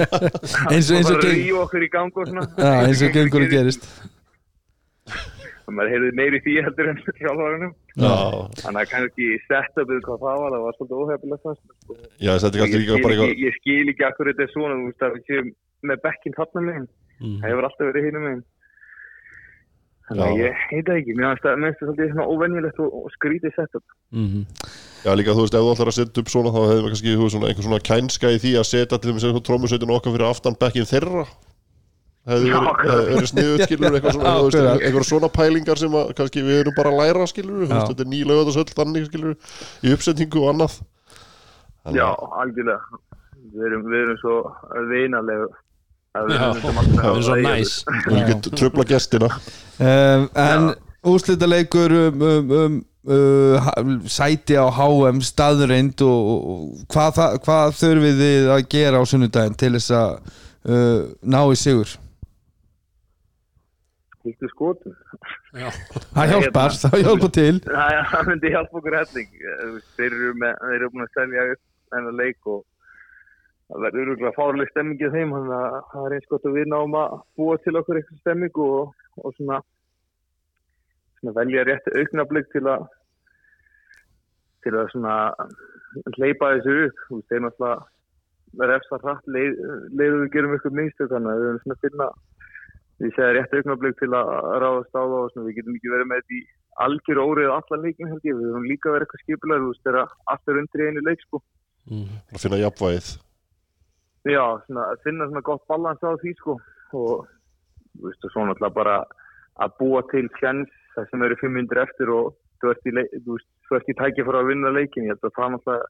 eins og eins og bara geng, ríu okkur í gang og svona. já, eins og gengur að gerist Og maður heyrði meiri því heldur en hjálparanum. Já, Þannig að kannski setupið hvað það var, það var svolítið mér, sko. já þetta er ég, kannski líka bara ég skil ekki akkur þetta er svona þú veist að við séum með bekkinn þarna megin. Það hefur alltaf verið hinum megin. Þannig að Já. ég heit það ekki. Mér finnst það svolítið svona óvenjulegt og, og skrítið setup. Mhm. Já, líka þú veist, ef þú ætlar að setja upp svona þá hefðum við kannski veist, svona, einhver svona kænska í því að setja til þess að trómusveitin okkar fyrir aftan bekkin þeirra. Hefði Já, verið, sniðut skilur eitthvað svona, þú veist, einhver svona pælingar sem að kannski við erum bara að læra skilur Já. þetta er ný lögðarsöld þannig skilur í uppsetningu og annað. Þannig já, algjörlega. Við erum, við erum svo vinalegu það er svo næs tröfla gestina. Um, En úrslitaleikur um, um, um uh, sæti á HM staðreind og, og, hvað, það- hvað þurfið þið að gera á sunnudaginn til þess að uh, ná í sigur? Hittu skotum Það hjálpar, það hjálpar til. Það myndi hjálpa okkur helling. Þú veist, þeir eru, með, þeir eru búin að selja upp þennan leik og það verður öruglega fárlega stemmingið þeim þannig að það er eins gott að við náum að búa til okkur eitthvað stemmingu og, og svona, svona velja rétt augnablík til að til að svona hleypa þessu upp. Þú veist, þeir náttúrulega refsa hratt leið, leiðu við gerum ykkur minnstök þannig að við erum svona að finna við segja rétt augnablík til að ráðast á það og svona, við getum ekki verið með þetta í algjör órið allan leikin held ég, við erum líka verið eitthvað veist, þegar allt er undir í einu leik sko. að finna jafnvægið Já, svona, að finna svona gott balans á því sko. Og þú veist, og svo náttúrulega bara að búa til fjans það sem eru 500 eftir og þú ert í, í tækja fyrir að vinna leikin, ég held að það náttúrulega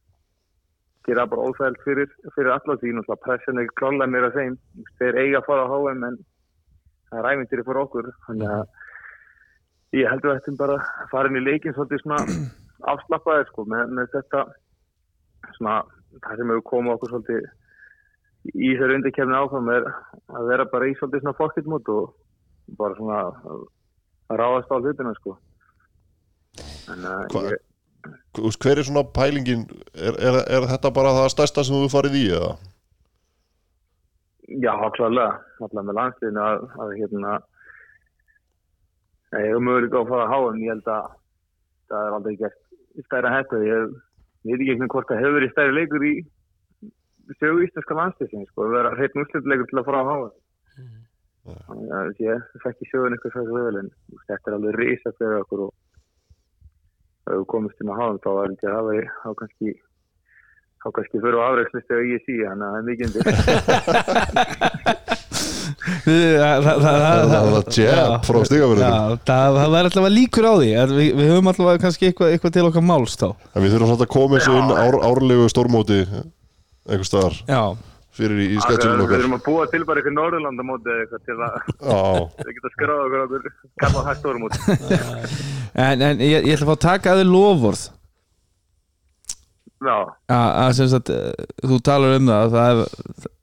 gera bara óþægild fyrir, fyrir alla því, náttúrulega pressan er klálega þeim, Þú veist, þeir eiga að fara á HM en það er æfintir fyrir okkur, þannig að ég held að þetta bara að fara inn í leikin svolítið svona afslappaðir sko með, með þetta svona það sem hefur komið okkur svolítið í þeirra undirkefni áfram er að vera bara í svolítið svona pocketmót og bara svona að ráðast á hlutina sko. Að Hva- ég, hver er svona pælingin? Er, er, er þetta bara það stærsta sem þú farið í eða? já, klálega alltaf með landsliðinu að, að hérna ég hef möguleika á að fara að háa en ég held að það er aldrei gert stærra hættu. Ég veit ekki einhvern hvort það hefur verið stærri leikur í sögu íslenska landsliðsins sko, að vera hreitn úrslutleikur til að fara að háa. Þannig að ég fekk í sögun eitthvað svo vel en þú veist, þetta er alveg risa fyrir okkur og ef við komist inn á háum þá var þetta að það þá kannski þá kannski fyrir á afreikslistu og ég sí þannig að það er mikið undir. Það Það. Það það væri alltaf líkur á því við, við höfum alltaf kannski eitthvað, eitthvað til okkar máls þá. En við þurfum samt að koma þessu inn ár, árlegu stórmóti einhver staðar Já, fyrir í, í Akkurat, sketchunum Við okkar. erum að búa til bara eitthvað Norðurlandamóti eða eitthvað til að Já, við geta skráða okkur okkur kalla það stórmóti en, en ég, ég ætla að fá að taka að þið lofvörð Já, að, að sem sagt, eh, þú talar um það, það er,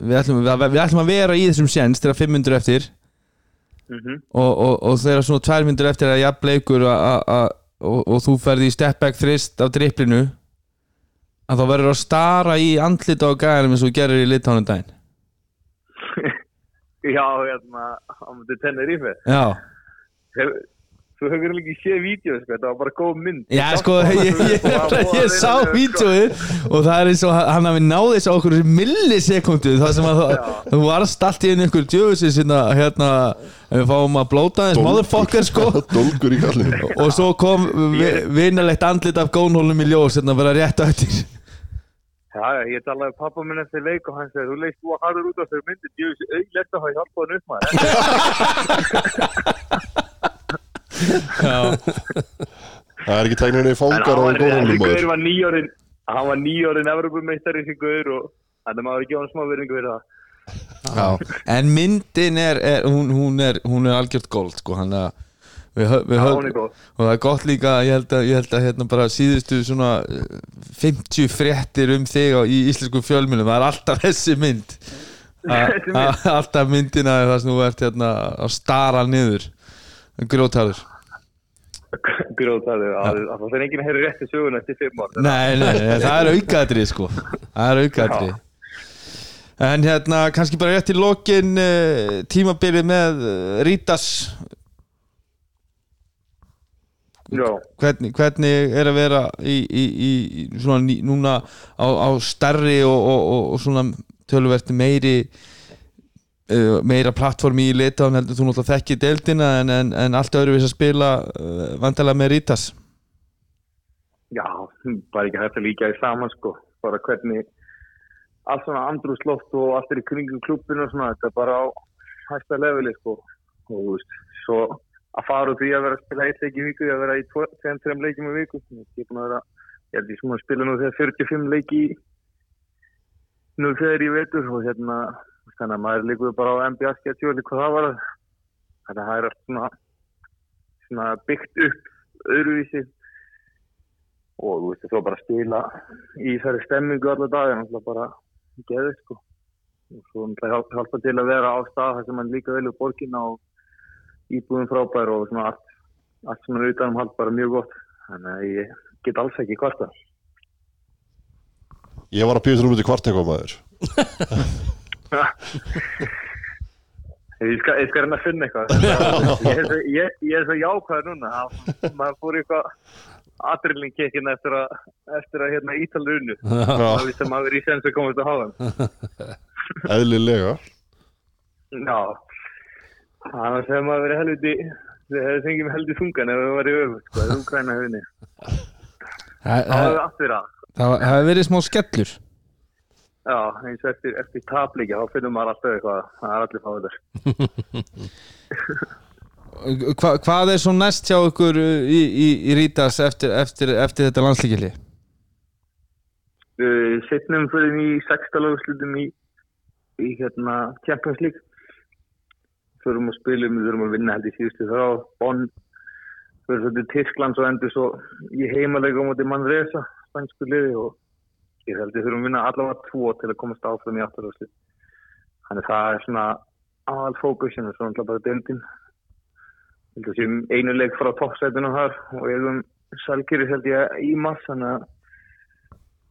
við, ætlum, við, við ætlum að vera í þessum séns þegar 500 eftir. Mhm. Og, og, og þegar svona 2 myndur eftir að jafn leikur a, a, a, og, og þú ferði í step back þrist af driplinu að þá verður að stara í andlita á gæðanum eins og gerir í litánum daginn? Já, hérna, á mútið tennir í fyrir Já, Hef, Þú hefur ekki séð vídeo, sko, þetta var bara góð mynd. Já Ég sko, ég, ég, ég, að sá sko. vídeoið og það er eins og hann hafi náð þess á okkur millisekundu það sem að það, þú varst allt í einu ykkur djöfusins hérna, hérna ef við fáum að blóta þess motherfucker sko. Dólgur í kallinu og svo kom vi- vinalegt andlit af gónhólum í ljós hérna að vera rétt á eftir Já, já, ég talaði við pappa minn eftir leik og hann segir, þú leist þú að harður út á þau myndir, ég veist auðvitað að hafa hjálpað hann upp maður. Það er ekki tegninni En fangar og gaur maður var nýjórin, hann var nýjórin Evropameistari þessi gaur og þannig maður ekki á hann smá virðingu fyrir það. Já. En myndin er, er, hún, hún er hún er algjört góld sko hann að við, við höfum er og það er gott líka ég held að, ég held að hérna bara síðustu svona eh, 50 fréttir um þig á, í íslensku fjölmjölum það er alltaf þessi mynd. A- a- alltaf myndina er það sem þú ert hérna að stara niður. Grótarður Grótaði, að það fyrir enginn að heyra rétti söguna eftir fimm ár. nei, nei, það er aukaðrið sko. Það er aukaðrið en hérna kannski bara rétt í lokin uh, tímabilið með uh, Rítas hvernig, hvernig er að vera í, í, í svona ný, núna á, á stærri og, og, og, og svona töluvert meiri uh, meira plattformi í litaðan heldur þú náttúrulega þekkið deildina en, en, en allt öðru að spila uh, vandalega með Rítas já, bara ekki hægt að líka í saman sko, bara hvernig allt svona andrúsloft og allt er í kringum klubbinu og svona, þetta er bara á hæsta leveli sko, og þú veist, svo að fara út í að vera að spila eitt leik í viku, að vera í 2-3 leikjum í viku, ég er búin að vera, ég ég sem að spila nú þegar 45 leiki nú þegar ég veitur og hérna, þannig að maður líkuði bara á NBA sketjúli hvað það var, þannig að það er svona, svona byggt upp öðruvísi. Og þú veist, svo bara spila í þessari stemmingu alla dagar, náttúrulega bara geði, sko. Og svo hjálpa til að vera á stað þar sem mann líka velur borgina og íbúðum frábær og svona allt, allt sem er utanum hald bara mjög gott. Þannig að ég get alls ekki kvarta. Ég var að býða þú um þetta kvart eitthvað maður Ég skal, ég skal reyna að finna eitthvað. ég, er svo, jákvæður núna. að Maður fór eitthvað aðrillinkekkin eftir að, eftir að hérna ítalur unnu. Það að maður í sens að komast að hafa eðlilega Já, annars hefði maður verið helviti, við hefði fengið með helviti þungan ef við varum öfugt, sko, eða Ukraina hefði. það allt verið að. það hefur verið smá skellur Já, eins og eftir, eftir taplíkja, þá finnum maður alltaf eitthvað, það er allir fáður. Hva, hvað er svo næst hjá ykkur uh, í, í, í Rítas eftir, eftir, eftir þetta landslíkili Við setnum fyrir í sextalaguslutum í, í hérna Champions League. Förum að spilum, við þurfum að vinna held í síðustu þá, Bonn, fyrir svo til Tyrklands og endur svo í heimalega á móti Manresa, spænsku liði og ég held við þurfum að vinna allavega tvo til að komast áfram í afturháslu. Þannig það er svona aðal fókusinu, svona alltaf bara deildin. Ég held að séum einu leik frá toppsætunum þar og ég um Salgeri held ég í mars, þannig að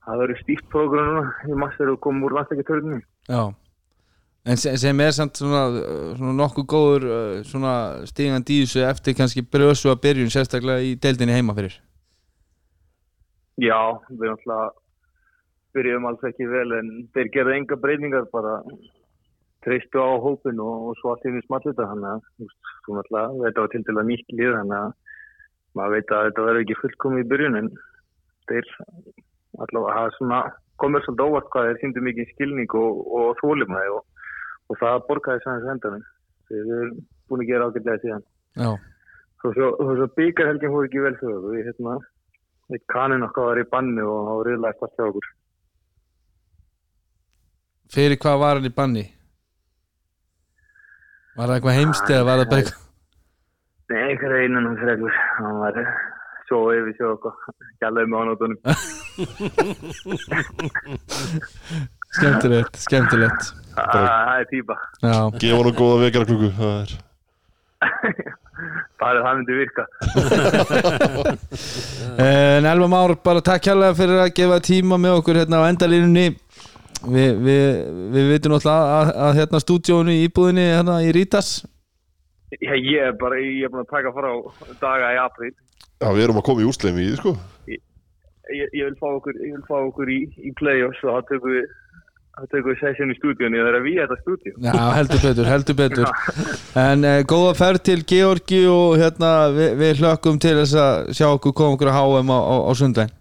það verður stíft prógram núna í þegar við komum úr landsleikjartörnum. Já En sem, er samt svona, svona nokkuð góður svona stigandi í þessu eftir kannski brösu að byrjun sérstaklega í deildinni heima fyrir. Já, við náttúrulega byrjuðum alls ekki vel en þeir gerðu enga breyningar bara treystu á hópin og, og svo allt í einu small þetta þannig að þú náttúrulega, þetta var til að nýtt lið þannig að maður veit að þetta verður ekki fullkomið í byrjun en þeir allavega hafa svona komið svolítið óvart hvað þeir síndu mikið skilning og, og þólumæði og, og það borgaði sæðans hendanum þeir eru búin að gera ágætlega síðan Já Svo, svo, svo, byggarhelgin fór ekki vel fyrir okkur. Við hérna, við kaninn okkar var í banni og það var reyðlega eitthvað hjá okkur. Fyrir hvað var hann í banni? Var það eitthvað heimst eða var það bara eitthvað Nei, einhverja einan um fregur. Hann var svo yfir sjó okkur. Gjallaði með hann á tónum. skemmtilegt, skemmtilegt Það er típa. Já, Gefa nú góða vekjara klukku Það er Það er myndi virka. En Elva Már, bara takk hérlega fyrir að gefa tíma með okkur hérna á endalínunni Vi, við, við veitum náttúrulega að, að, að hérna stúdíónu í íbúðinni hérna í Rítas Já, ég er bara, ég er búin að taka frá daga í apríl. Já, við erum að koma í úrsleimi í því sko Ég, ég vil fá okkur, ég vil fá okkur í, í play-offs og það tökum við það við session í stúdíunni það er að við þetta stúdíu. Já, heldur betur, heldur betur En uh, góða ferð til Georgi og hérna við, við hlökkum til þess að sjá okkur koma okkur að HM á, á, á sundlegin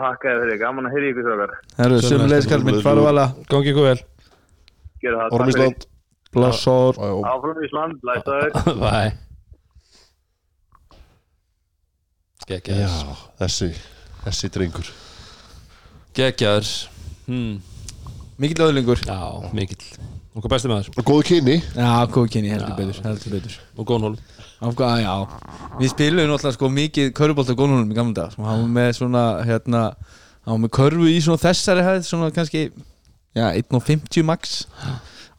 Hakkaði fyrir, gaman að heyri ykkur þokkar. Herru, Sömuleiðis, sömulegis kall minn, faru vala gangi ykkur vel Orm takk. Ísland Blassor. Áfram Ísland, blæstaður. bye geggjaður Já, þessi Þessi drengur geggjaður hmm. Mikill öðlingur já, mikill. Og hvað besti maður. Og góðu kyni. Já, góð kynni, heldur betur, heldur betur. Og góðnhólm Afgá, já. Við spilum náttúrulega sko mikið körfubólt á góðnunum í gamla dag Svo hann var með svona, hérna Hann var með körfu í svona þessari hæð Svona kannski, já, 1.50 max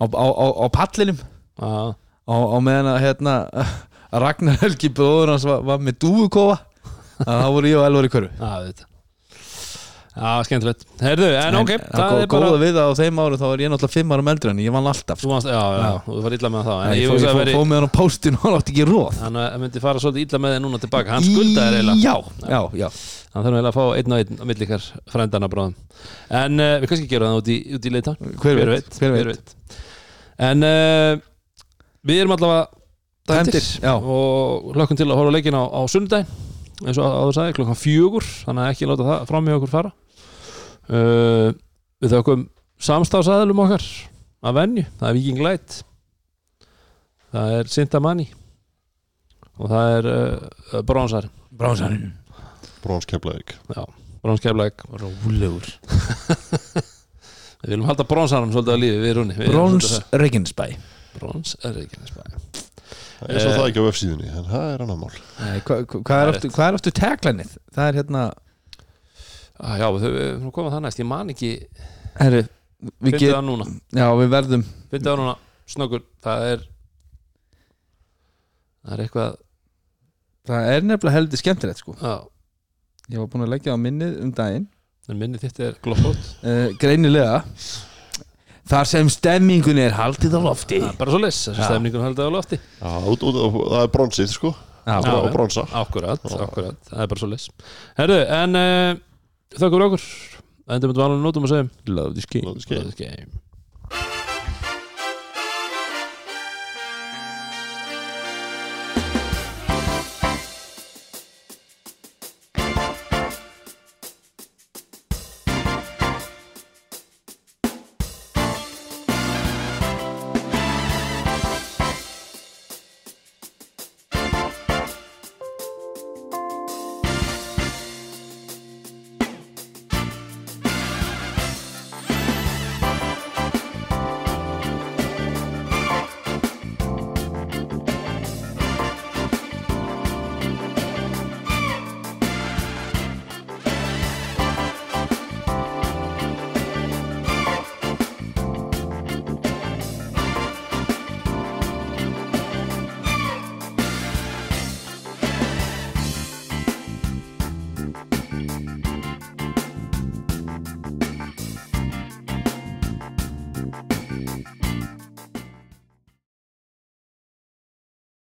Á, á, á, á pallinum. Já, á, á meðan að hérna Ragnar Helgi bróður hans var, var með dúfukofa. Að það voru ég og Elvar í körfu. Já, þetta já, skemmtilegt. Heyrðu, en, ok, það það er bara góða við það á þeim árum þá er ég náttúrulega 5 árum eldri en ég vann alltaf þú varst, já, já, þú var illa með það en ég, ég að fóð veri fó með hann á póstinu og hann átti ekki róð hann eh, myndi fara svolítið illa með þig núna tilbaka hann skuldaði eiginlega. Já, já, já hann þarf eiginlega að fá einn og einn á milli ykkar frændana bráðum en uh, við kannski gerum það út í, út í leita Hver veit, hver veit. en uh, við eins og áður sagði, klokkan fjögur þannig að ekki láta það fram með okkur fara. Uh, við þökkum samstafsæðlum okkar að venju, það er Viking Light. Það er Sinta Manni og það er uh, Brónsar Bránsarinn Brónskeflaðik já, Brónskeflæk Rólegur. Við viljum halda Brónsaranum svolítið að lífi við erum Bróns Reykjanesbæ. Bróns er er svo það ekki á F-síðunni En það er annar mál. Nei, hva- hva- Hvað er aftur- hvað er aftur taglænið? Það er hérna ah, já, við við erum komað það næst, ég man ekki Herri, við fyndið það núna, Já, við verðum fyndið það núna snöggur, það er það er eitthvað Það er nefnilega heldur skemmtilegt sko. Já, Ég var búin að leggja á minnið um daginn. En minni þitt er gloppót uh, Greinilega Þar sem stemmingun er haldið á lofti. Er bara svo leys, þessi Já. stemningun haldið á lofti. Já, út, út, það er bronsið sko. Já, Já, Og já. bronsa akkurat, akkurat, það er bara svo leys herru, en uh, þakka fyrir okkur. Endum við alveg nótum að segja. Love this game Love this game. Love this game